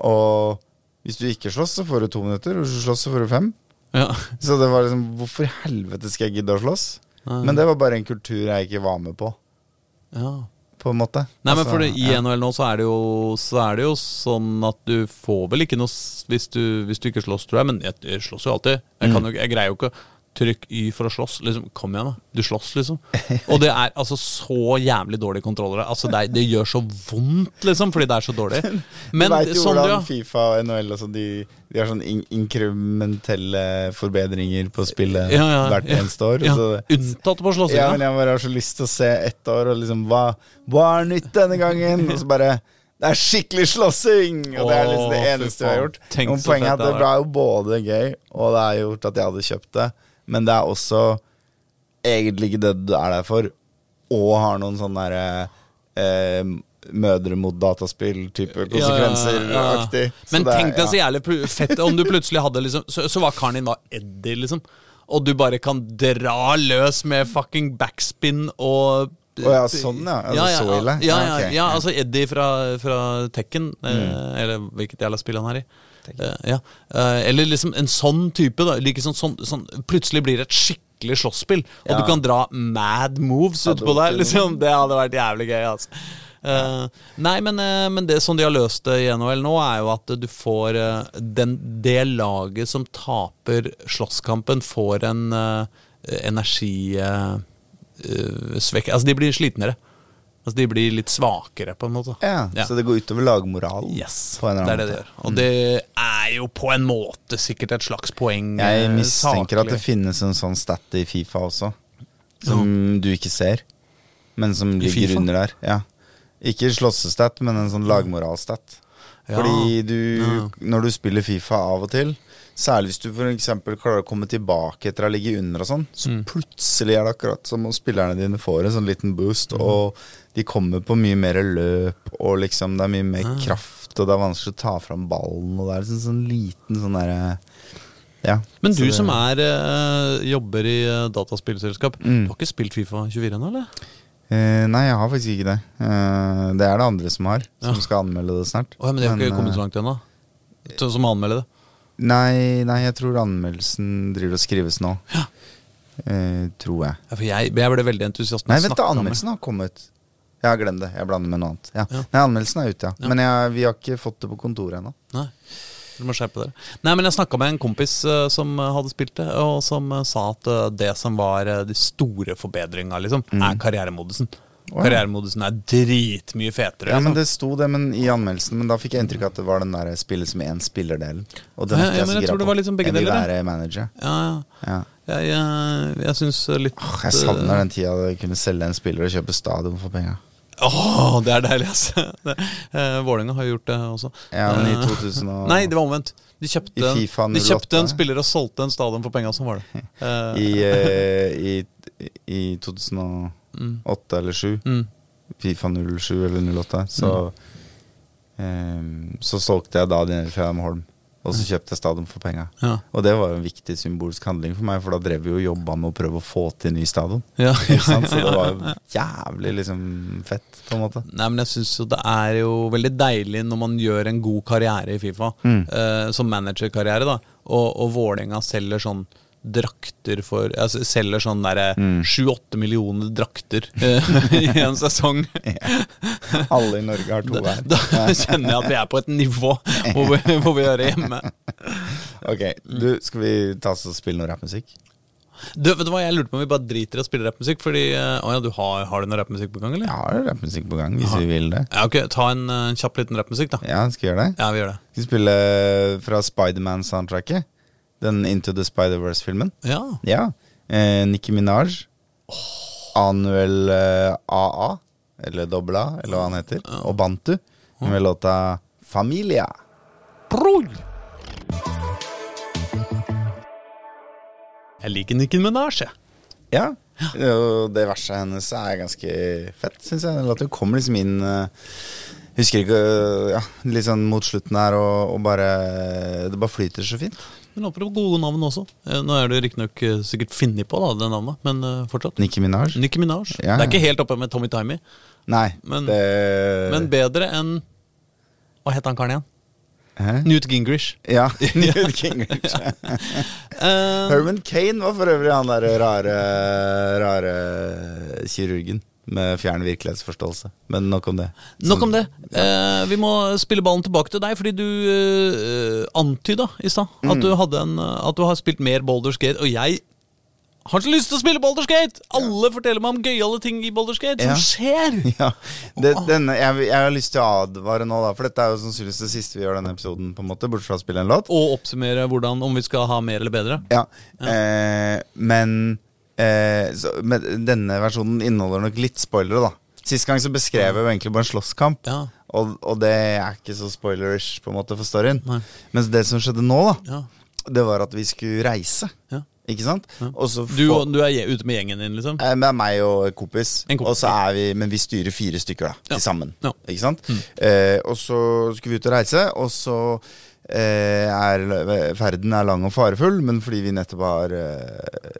Og hvis du ikke slåss, så får du to minutter. Og hvis du slåss, så får du fem. ja. Så det var liksom Hvorfor i helvete skal jeg gidde å slåss? Nei. Men det var bare en kultur jeg ikke var med på, ja. på en måte. Nei, men Altså, for det, I ja. NHL nå så er, det jo, så er det jo sånn at du får vel ikke noe hvis du, hvis du ikke slåss, tror jeg. Men jeg, jeg slåss jo alltid. Jeg, Mm. kan jo, jeg greier jo ikke Trykk Y for å slåss. Liksom, kom igjen, da. Du slåss, liksom. Og det er altså så jævlig dårlige kontrollere. Altså, det, er, det gjør så vondt, liksom, fordi det er så dårlig. Men du vet jo sånn, hvordan ja. Fifa og NHL sånn, de, de har sånn in inkrementelle forbedringer på spillet Ja, ja, hvert eneste år. Så, unntatt på ja, men jeg bare har så lyst til å se ett år, og liksom Hva, hva er nytt denne gangen? Og så bare Det er skikkelig slåssing! Og det er liksom det eneste vi har gjort. Så poenget er at det ble jo både gøy, og det har gjort at jeg hadde kjøpt det, men det er også egentlig ikke det du er der for, og har noen sånne derre eh, Mødre mot dataspill-type konsekvenser-aktig. Så Men det tenk deg så jævlig fett om du plutselig hadde liksom Så, så var karen din var Eddie, liksom. Og du bare kan dra løs med fucking backspin og Å ja, sånn, ja. Altså, så ille? Ja, Ja, ja, ja, altså Eddie fra, fra Tekken, eh, Mm. eller hvilket jævla spill han er i. Eh, ja. eh, eller liksom en sånn type. da like sånn, sånn, sånn, Plutselig blir det et skikkelig slåsspill, og Ja. du kan dra mad moves utpå der. Liksom. Det hadde vært jævlig gøy. Altså. Uh, nei, men, men det som de har løst i NHL nå, er jo at du får den, Det laget som taper slåsskampen, får en uh, energisvekk Altså, de blir slitnere. Altså, de blir litt svakere, på en måte. Ja, Ja. Så det går utover lagmoralen? Yes, på en eller det er det det gjør. Og det er jo på en måte sikkert et slags poeng. Jeg mistenker mistenker at det finnes en sånn stat i Fifa også, som du ikke ser, men som ligger under der. Ja. Ikke slåssestat, men en sånn lagmoralstat. Fordi du, når du spiller Fifa av og til, særlig hvis du f.eks. klarer å komme tilbake etter å ha ligget under og sånn, så Mm. plutselig er det akkurat som om spillerne dine får en sånn liten boost, Mm. og de kommer på mye mer løp, og liksom det er mye mer Ah. kraft, og det er vanskelig å ta fram ballen, og det er liksom sånn liten sånn derre ja, Men du det- som er øh, jobber i eh, dataspillselskap, Mm. du har ikke spilt Fifa 24 ennå, eller? Uh, nei, jeg har faktisk ikke det. Uh, det er det andre som har, som Ja. skal anmelde det snart. Oh, ja, men de har ikke kommet så langt ennå? Som Som anmelder det? Nei, nei, jeg tror anmeldelsen driver og skrives nå. Eh, tror jeg. Ja, for jeg, jeg ble veldig entusiast. Nei, vent da, anmeldelsen har kommet. Ja, glem det. Jeg blander med noe annet. Ja. Ja. Nei, anmeldelsen er ute, ja. Ja. Men jeg, vi har ikke fått det på kontoret ennå. Nei, Du må skjerpe dere. Nei, men jeg snakka med en kompis uh, som eh, hadde spilt det, og som uh, sa at uh, det som var de store forbedringa, liksom, er karrieremodusen. Karrieremodusen er dritmye fetere. Ja, men liksom. Det sto det men i anmeldelsen, men da fikk jeg inntrykk av at det var den der spillet som én spiller-delen. Og den Ja, ja, jeg men jeg tror det var var liksom begge jeg vil deler, være manager. ja, ja. Jeg, jeg, jeg syns litt Åh, Jeg savner den tida da jeg kunne selge en spiller og kjøpe stadion for penga. Åh, det er deilig, altså. Eh, Vålerenga har jo gjort det også. Ja, men i Eh, 2000 og Nei, det var omvendt. De kjøpte, en, de kjøpte en spiller og solgte en stadion for penga, sånn var det. Eh, I, eh, i, i 2008 eller 7 mm, Fifa 07 eller 08, så um, Så solgte jeg da den Fredheim Holm, og så kjøpte jeg stadion for penga. ja. Og det var jo en viktig symbolsk handling for meg, for da drev vi jo jobba med å prøve å få til ny stadion. Ja, ja? Så det var jo jævlig liksom fett, på en måte. Nei, men jeg synes jo det er jo veldig deilig når man gjør en god karriere i Fifa, Mm. eh, som managerkarriere, da, og, og Vålerenga selger sånn drakter for altså, Selger sånn derre Mm. sju-åtte millioner drakter eh, i en sesong. Alle i Norge har to hver. Da kjenner jeg at vi er på et nivå hvor vi, hvor vi hører hjemme. Ok, du, skal vi ta oss og spille noe rappmusikk? Du, vet du hva, Jeg lurte på om vi bare driter i å spille rappmusikk. Fordi, eh, å ja, du har, har du noe rappmusikk på gang, eller? Jeg har rappmusikk på gang, hvis vi vil det. Ja, ok, Ta en en kjapp liten rappmusikk, da. Ja, skal vi gjøre det? Ja, vi gjør det. Skal vi spille fra Spiderman-soundtracket? Den Into the Spider-Verse-filmen? Ja. Ja. Eh, Nicki Minaj. Anuel eh, AA, eller Dobla, eller hva han heter. Og Bantu. Med låta Familia. Bror! Jeg liker Nicki Minaj, jeg. Ja. Og det verset hennes er ganske fett, syns jeg. Den låta kommer liksom inn eh, Husker ikke Ja, litt sånn mot slutten her, og, og bare Det bare flyter så fint. Men apropos gode navn også. Eh, Nå er det riktignok eh, sikkert funnet på, da, det navnet, men eh, fortsatt. Nicki Minaj? Nicki Minaj. Ja. Det er ikke helt oppe med Tommy Timey, Nei, Men- det men bedre enn Hva het han karen igjen? Hæ? Newt Gingrich. Ja. Newt Gingrich. Herman Kane var for øvrig han der rare, rare kirurgen med fjern virkelighetsforståelse. Men nok om det. Nok om det. Eh, vi må spille ballen tilbake til deg, fordi du eh, antyda i stad Mm. at, du at du har spilt mer Boulder Skate, og jeg har så lyst til å spille Boulder Skate! Alle forteller meg om gøyale ting i Boulder Skate som Ja. skjer! Ja, det, denne, jeg, jeg har lyst til å advare nå, da, for dette er jo sannsynligvis det siste vi gjør denne episoden. på en måte, Bortsett fra å spille en låt. Og oppsummere hvordan, om vi skal ha mer eller bedre. Ja, Eh, Men eh, så, men denne versjonen inneholder nok litt spoilere, da. Sist gang så beskrev jeg jo egentlig bare en slåsskamp. Ja. Og, og det er ikke så spoilerish på en måte for storyen. Nei. Mens det som skjedde nå, da, Ja. det var at vi skulle reise. Ja. Ikke sant? Og så Du, få- du er ute med gjengen din, liksom? Eh, Det er meg og en kompis, En kompis, og så er vi, men vi styrer fire stykker da, Ja. til sammen. Ja. Ikke sant? Eh, og så skulle vi ut og reise, og så eh, er ferden er lang og farefull, men fordi vi nettopp har eh,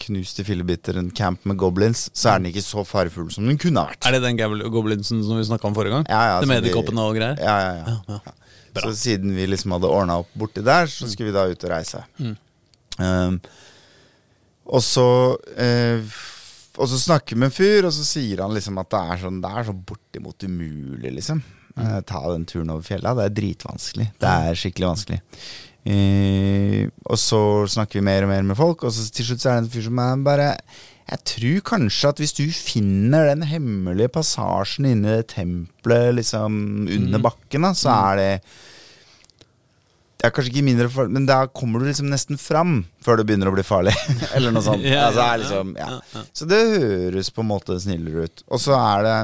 knust i fillebiter en camp med goblins, så er den ikke så farefull som den kunne ha vært. Er det den goblinsen som vi snakka om forrige gang? Ja, ja, med vi- edderkoppene og greier? Ja, ja, ja. Ja, ja. Så siden vi liksom hadde ordna opp borti der, så skulle vi da ut og reise. Um, og så uh, Og så snakker vi med en fyr, og så sier han liksom at det er sånn Det er så bortimot umulig, liksom. Eh, ta den turen over fjella. Det er dritvanskelig. Det er skikkelig vanskelig. Eh, og så snakker vi mer og mer med folk, og så til slutt så er det en fyr som er bare Jeg tror kanskje at hvis du finner den hemmelige passasjen inne i tempelet liksom under bakken, da, så er det det er kanskje ikke mindre farlig, men da kommer du liksom nesten fram før det begynner å bli farlig. Eller noe sånt. Ja, altså, liksom, ja. Så det høres på en måte snillere ut. Og så er det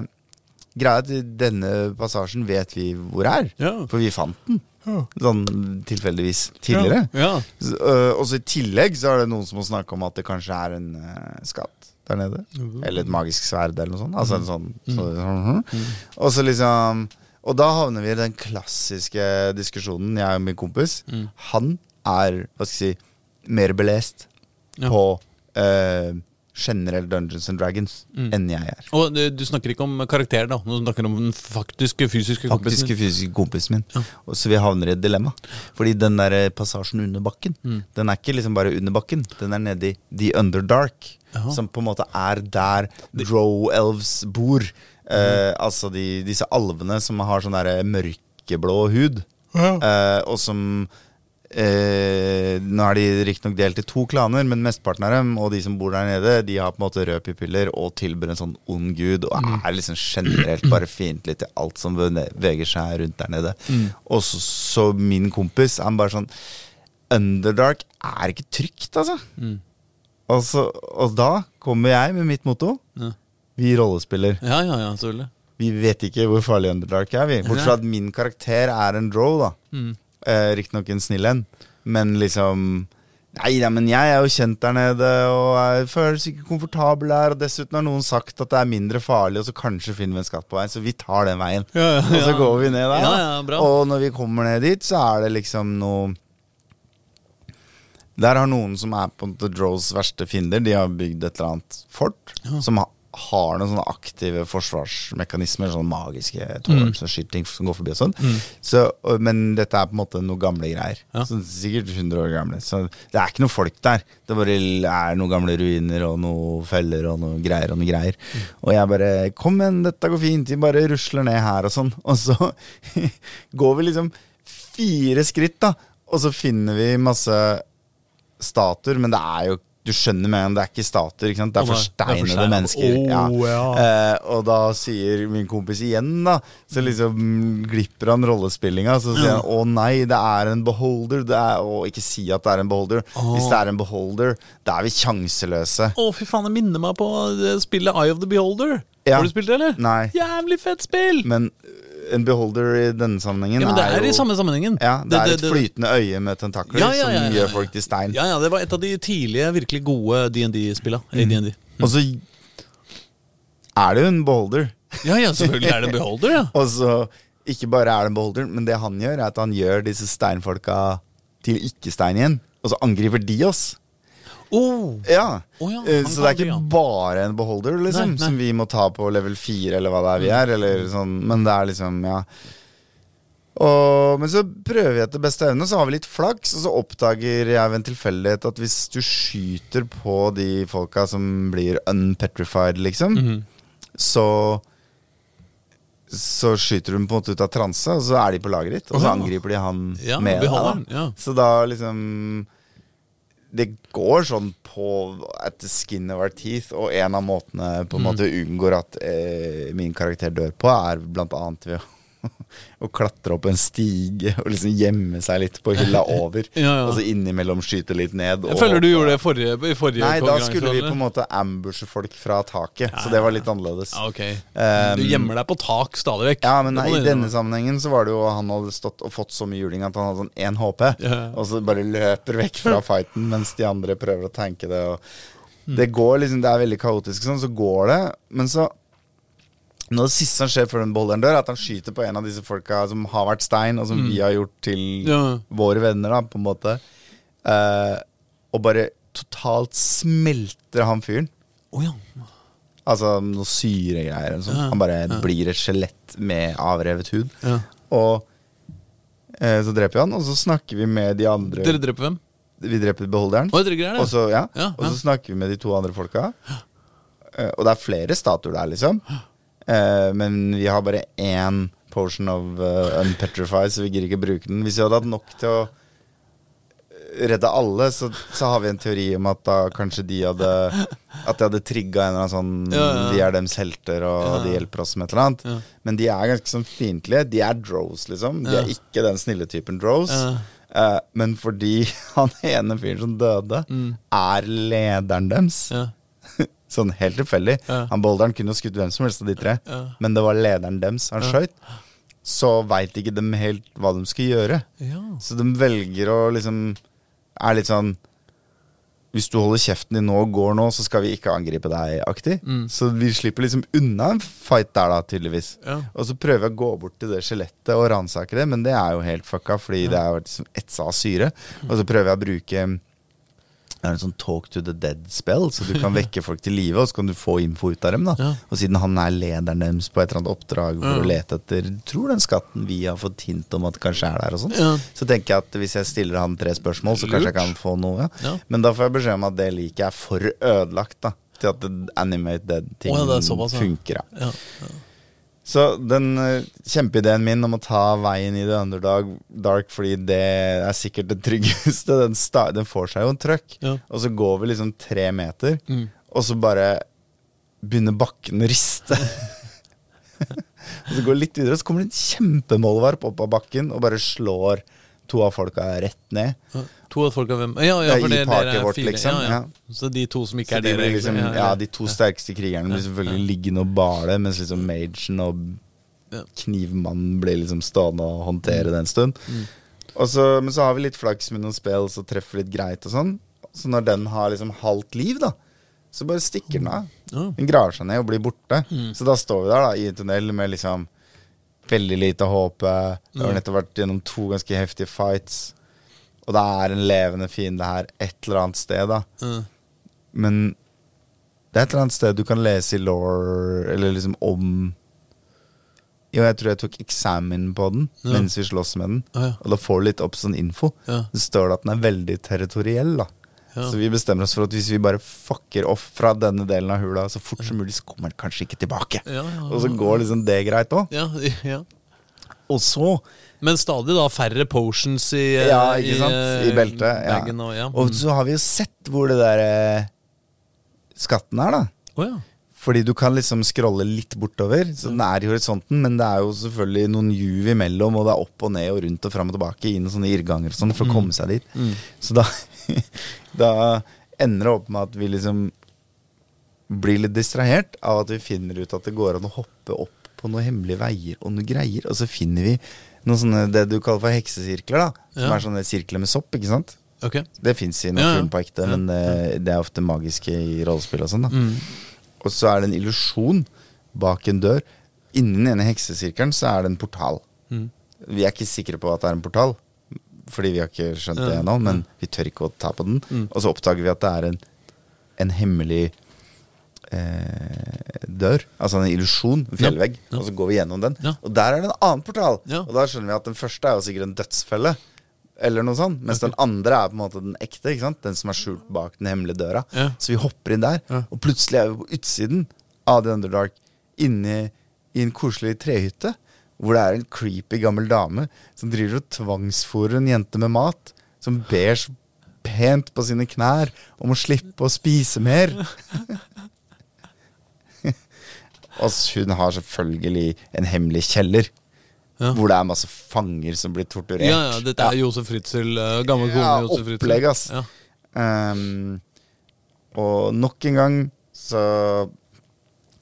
greia at denne passasjen vet vi hvor er. Ja. For vi fant den. Sånn tilfeldigvis tidligere. Ja. Ja. Uh, og så I tillegg så er det noen som må snakke om at det kanskje er en uh, skatt der nede. Eller et magisk sverd eller noe sånt. Altså en sånn, så, mhm. Og så liksom Og da havner vi i den klassiske diskusjonen, jeg og min kompis. Han er, hva skal jeg si, mer belest Ja. på øh, generell Dungeons and Dragons enn jeg er. Og du, du snakker ikke om karakter, da. Du snakker om den faktiske, fysiske kompisen Faktiske fysiske kompisen min. Og så vi havner i et dilemma. Fordi den der eh, passasjen under bakken, Mm. den er ikke liksom bare under bakken. Den er nedi The Underdark, som på en måte er der Drow Elves bor. Mm. Eh, altså de, disse alvene som har sånn derre mørkeblå hud. Eh, og som eh, Nå er de riktignok delt i to klaner, men mesteparten av dem og de som bor der nede, de har på en måte røde pupiller og tilbyr en sånn ond gud og er liksom generelt bare fiendtlig til alt som beveger seg rundt der nede. Og så, så min kompis, han bare sånn Underdark er ikke trygt, altså. Og, så, og da kommer jeg med mitt motto. Ja. Vi rollespiller. Ja, ja, ja, selvfølgelig. Vi vet ikke hvor farlig Underdark er, vi. Bortsett fra at min karakter er en drow, da. Eh, Riktignok en snill en, men liksom Nei da, men jeg er jo kjent der nede, og jeg føles ikke komfortabel der. Og dessuten har noen sagt at det er mindre farlig, og så kanskje finner vi en skatt på veien. Så vi tar den veien. Ja, ja, Og så ja. går vi ned der. Ja, ja. Og når vi kommer ned dit, så er det liksom noe Der har noen som er på en måte Drows verste fiender, de har bygd et eller annet fort som ha, har noen sånne aktive forsvarsmekanismer, sånne magiske tårnskyting som som går forbi og sånn. Så, men dette er på en måte noe gamle greier. Ja. Så sikkert 100 år gamle. Så det er ikke noe folk der. Det bare er noen gamle ruiner og noen feller og noen greier og noen greier. Og jeg bare Kom igjen, dette går fint. Vi bare rusler ned her og sånn. Og så går vi liksom fire skritt, da. Og så finner vi masse statuer, men det er jo du skjønner med en gang det er ikke stater. ikke? Det er forsteinede mennesker. Oh, ja. Eh, og da sier min kompis igjen, da Så liksom glipper han rollespillinga. Så sier han å nei, det er en beholder. Det er, å ikke si at det er en beholder. Hvis det er en beholder, da er vi sjanseløse. Å, fy faen, det minner meg på spillet Eye of the Beholder. Ja. Har du spilt det, eller? Nei. Jævlig fett spill! Men en beholder i denne sammenhengen ja, men det er jo i samme sammenhengen. Ja, det, er et flytende øye med tentakler Ja, ja, ja, ja, som gjør folk til stein. Ja, ja, det var et av de tidlige, virkelig gode DND-spilla. Mm. Mm. Og så er det jo en beholder. Ja, ja, selvfølgelig er det en beholder, ja. Og så ikke bare er det en beholder, men det han gjør, er at han gjør disse steinfolka til ikke-stein igjen. Og så angriper de oss. Oh. Ja. Oh, ja, Eh, så det er ikke bare en beholder liksom, Nei, nei. som vi må ta på level 4, eller hva det er vi er. Eller sånn. Men det er liksom, ja. Og, men så prøver vi etter beste evne, så har vi litt flaks, og så oppdager jeg ved en tilfeldighet at hvis du skyter på de folka som blir unpetrified, liksom, Mhm. så så skyter du dem på en måte ut av transe, og så er de på laget ditt. Og så angriper de han Ja, med deg. ja. Så da liksom Det går sånn på at the skin of our teeth, og en av måtene på en Mm. måte unngår at eh, min karakter dør på, er blant annet ved å, å klatre opp en stige og liksom gjemme seg litt på hylla over. Ja, ja. Og så innimellom skyte litt ned. Jeg føler du gjorde det forrige, i forrige Nei, da skulle vi på en måte ambushe folk fra taket, så det var litt annerledes. Ja, ok. Um, Du gjemmer deg på tak stadig vekk. Ja, men nei, i denne sammenhengen så var det jo han hadde stått og fått så mye juling at han hadde sånn én HP, Ja. og så bare løper vekk fra fighten mens de andre prøver å tanke det. Og det går liksom, det er veldig kaotisk sånn, så går det, men så Noe av det siste som skjer før den beholderen dør, er at han skyter på en av disse folka som har vært stein, og som vi har gjort til Ja. våre venner, da, på en måte. Eh, og bare totalt smelter han fyren. Oh, ja. Altså noe syregreier. eller sånt. Ja, Han bare blir et skjelett med avrevet hud. ja. Og eh, så dreper vi han, og så snakker vi med de andre. Dere dreper hvem? Vi dreper beholderen. Dere greier Og så, og så snakker vi med de to andre folka. Eh, og det er flere statuer der, liksom. Eh, men vi har bare én potion of uh, unpetrified, så vi gidder ikke bruke den. Hvis vi hadde hatt nok til å redde alle, så, så har vi en teori om at da kanskje de hadde At de hadde trigga en eller annen sånn Ja, ja. Vi er dems helter, og Ja. de hjelper oss med et eller annet. Men de er ganske sånn fiendtlige. De er drows, liksom. De er ikke den snille typen drows. Ja. Eh, men fordi han ene fyren som døde, er lederen deres Ja. Sånn helt tilfeldig. Ja. Han Boulderen kunne skutt hvem som helst av de tre, Ja. men det var lederen deres han skjøt. Så veit ikke de helt hva de skal gjøre. Ja. Så de velger å liksom Er litt sånn Hvis du holder kjeften din nå og går nå, så skal vi ikke angripe deg-aktig. Mm. Så vi slipper liksom unna en fight der, da, tydeligvis. Ja. Og så prøver jeg å gå bort til det skjelettet og ransake det, men det er jo helt fucka, fordi det er liksom etsa av syre. Og så prøver jeg å bruke det er en sånn talk to the dead-spill, så du kan vekke folk til live, og så kan du få info ut av dem. da Ja. Og siden han er lederen deres på et eller annet oppdrag for Ja. å lete etter Tror den skatten vi har fått hint om at kanskje er der, og sånn. Ja. Så tenker jeg at hvis jeg stiller han tre spørsmål, så kanskje jeg kan få noe. Men da får jeg beskjed om at det liket er for ødelagt da til at animate dead-ting oh, er funker. Ja. Ja. Så den eh, kjempeideen min om å ta veien i det underdog dark, fordi det er sikkert det tryggeste, den, den får seg jo en trøkk. Ja. Og så går vi liksom tre meter, Mm. og så bare begynner bakken å riste. og så går det litt videre, og så kommer det en kjempemålvarp opp av bakken og bare slår to av folka rett ned. To av folka hvem Ja, ja, Ja, for i det, partyet er vårt, fire. liksom, Ja, ja. Så de to som ikke Så er de, dere, liksom, ja, de to sterkeste krigerne blir selvfølgelig liggende og bale, mens liksom magen og knivmannen blir liksom stående og håndtere det en stund. Og så, men så har vi litt flaks med noen spill som treffer litt greit og sånn. Så når den har liksom halvt liv, da, så bare stikker den av. Den graver seg ned og blir borte. Så da står vi der da i en tunnel med liksom veldig lite håp. Vi har nettopp vært gjennom to ganske heftige fights. Og det er en levende fiende her et eller annet sted, da. Mm. Men det er et eller annet sted du kan lese i law, eller liksom om Jo, jeg tror jeg tok eksamen på den Ja. mens vi slåss med den. Ah, ja. Og da får du litt opp sånn info. Ja. Det står det at den er veldig territoriell, da. Ja. Så vi bestemmer oss for at hvis vi bare fucker off fra denne delen av hula så fort som mulig, så kommer den kanskje ikke tilbake. Ja, ja, Og så går liksom det greit òg. ja, ja. Og så Men stadig da færre potions i eh, Ja, ikke sant? eh, I beltet. Ja. Og. Og så har vi jo sett hvor det der eh, skatten er, da. Oh, ja. Fordi du kan liksom scrolle litt bortover. Så den er i horisonten, men det er jo selvfølgelig noen juv imellom, og det er opp og ned og rundt og fram og tilbake inn i sånne irrganger og sånn for å komme seg dit. Så da, da ender det opp med at vi liksom blir litt distrahert av at vi finner ut at det går an å hoppe opp på noen hemmelige veier og noe greier, og så finner vi noen sånne det du kaller for heksesirkler, da. Som er sånne sirkler med sopp, ikke sant? Okay. Det fins i Ja, naturen ja. på ekte, Ja, men det, det er ofte magiske i rollespill og sånn. da Mm. Og så er det en illusjon bak en dør Innen den ene heksesirkelen så er det en portal. Mm. Vi er ikke sikre på at det er en portal, fordi vi har ikke skjønt det Ja. ennå, men vi tør ikke å ta på den. Mm. Og så oppdager vi at det er en, en hemmelig eh, dør, altså en illusjon, en fjellvegg, Ja. og så går vi gjennom den. Ja. Og der er det en annen portal. Ja. Og da skjønner vi at den første er jo sikkert en dødsfelle. Eller noe sånt Mens den andre er på en måte den ekte. Ikke sant? Den som er skjult bak den hemmelige døra. Ja. Så vi hopper inn der, Ja. og plutselig er vi på utsiden av The Underdark. Inne i en koselig trehytte. Hvor det er en creepy gammel dame som driver og tvangsfôrer en jente med mat. Som ber så pent på sine knær om å slippe å spise mer. og hun har selvfølgelig en hemmelig kjeller. Ja. Hvor det er masse fanger som blir torturert. Ja, ja, dette er Josef Fritzel, uh, gammel kone Ja, Josef Fritzel. opplegg, ass. Ja. Um, og nok en gang så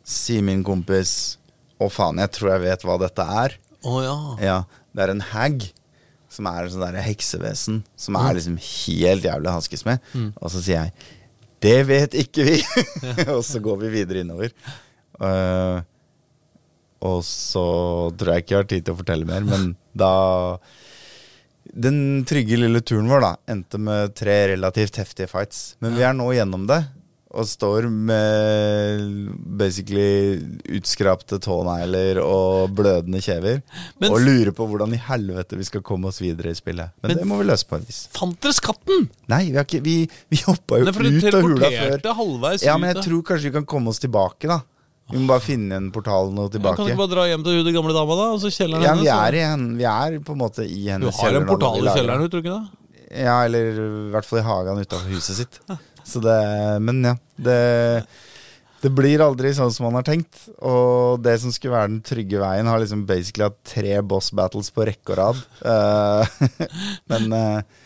sier min kompis Å, faen, jeg tror jeg vet hva dette er. Å ja. Ja, Det er en hag, som er sånn der heksevesen, som er liksom helt jævlig å hanskes med. Og så sier jeg Det vet ikke vi! og så går vi videre innover. Uh, og så tror jeg ikke jeg har tid til å fortelle mer, men da Den trygge lille turen vår da endte med tre relativt heftige fights. Men vi er nå gjennom det. Og står med basically utskrapte tånegler og blødende kjever. Men- og lurer på hvordan i helvete vi skal komme oss videre i spillet. Men, Men- det må vi løse på en vis. Fant dere skatten? Nei, vi, har ikke, vi, vi hoppa jo Nei, ut av hula før. halvveis Ja, men jeg tror kanskje vi kan komme oss tilbake, da. Vi må bare finne en portalen og Ja, Kan du ikke bare dra hjem til hun, gamle dama, da? Og så kjelleren Ja, vi hennes, er, i hen, vi er på en måte i Du hennes har en kjeller nå når portal i kjelleren, tror du ikke det? Ja, eller i hvert fall i hagen utafor huset sitt. Så det, men ja. Det, det blir aldri sånn som man har tenkt. Og det som skulle være den trygge veien, har liksom basically hatt tre boss battles på rekke og rad. Eh, men uh,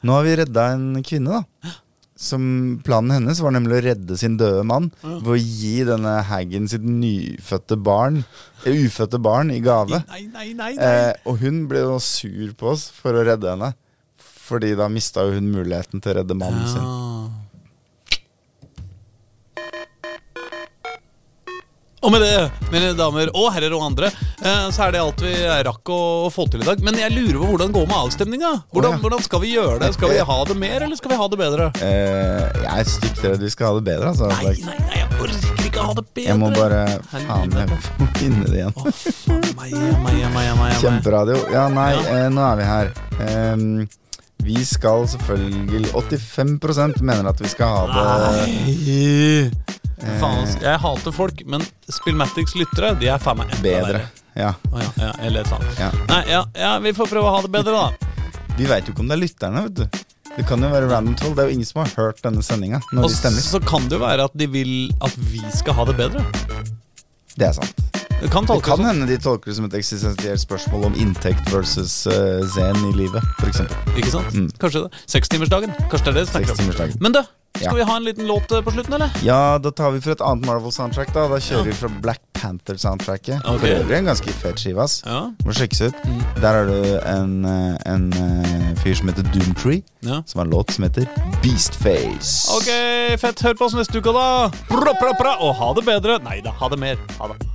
nå har vi redda en kvinne, da. Som Planen hennes var nemlig å redde sin døde mann ved å gi denne Haggen sitt nyfødte barn eh, ufødte barn i gave. Nei, nei, nei. Eh, og hun ble jo sur på oss for å redde henne. Fordi da mista hun muligheten til å redde mannen sin. Og med det, mine damer og herrer og andre, eh, så er det alt vi rakk å, få til i dag. Men jeg lurer på hvordan det går med avstemninga. Hvordan, hvordan skal vi gjøre det? Skal vi ha det mer, eller skal vi ha det bedre? Uh, jeg er stygt redd vi skal ha det bedre. Altså. Nei, nei, nei, jeg orker ikke ha det bedre. jeg må bare Faen, meg finne det igjen. Meg. Kjemperadio. Ja, nei, Ja. eh, nå er vi her. Ehm, vi skal selvfølgelig 85% mener at vi skal ha det Nei. eh, Faen, ass. jeg hater folk, men Spillmatics lyttere, de er faen meg enda bedre. verre. Ja. Å, ja, ja, eller et sånt. Ja. Nei, ja, ja, vi får prøve å ha det bedre, da. Vi veit jo ikke om det er lytterne, vet du. Det kan jo være random troll. Det er jo ingen som har hørt denne sendinga når Og de stemmer. så kan det jo være at de vil at vi skal ha det bedre. Det er sant. Det kan Det kan sånn. hende de tolker det som et eksistensielt spørsmål om inntekt versus uh, zen i livet, f.eks. Ikke sant? Mm. Kanskje det. Sekstimersdagen. Kanskje det er det det snakker om. Men du, skal Ja. vi ha en liten låt eh, på slutten, eller? Ja, da tar vi for et annet Marvel-soundtrack. Da Da kjører Ja. vi fra Black Panther-soundtracket. Okay. For øvrig en ganske fet skive. ass Ja. Må sjekkes ut. Mm. Der har du en, eh, en fyr som heter Doomtree, ja. som har en låt som heter Beastface. Ok, fett. Hør på oss neste uke, da. Bra, bra, bra. Og ha det bedre. Nei da, ha det mer. Ha det.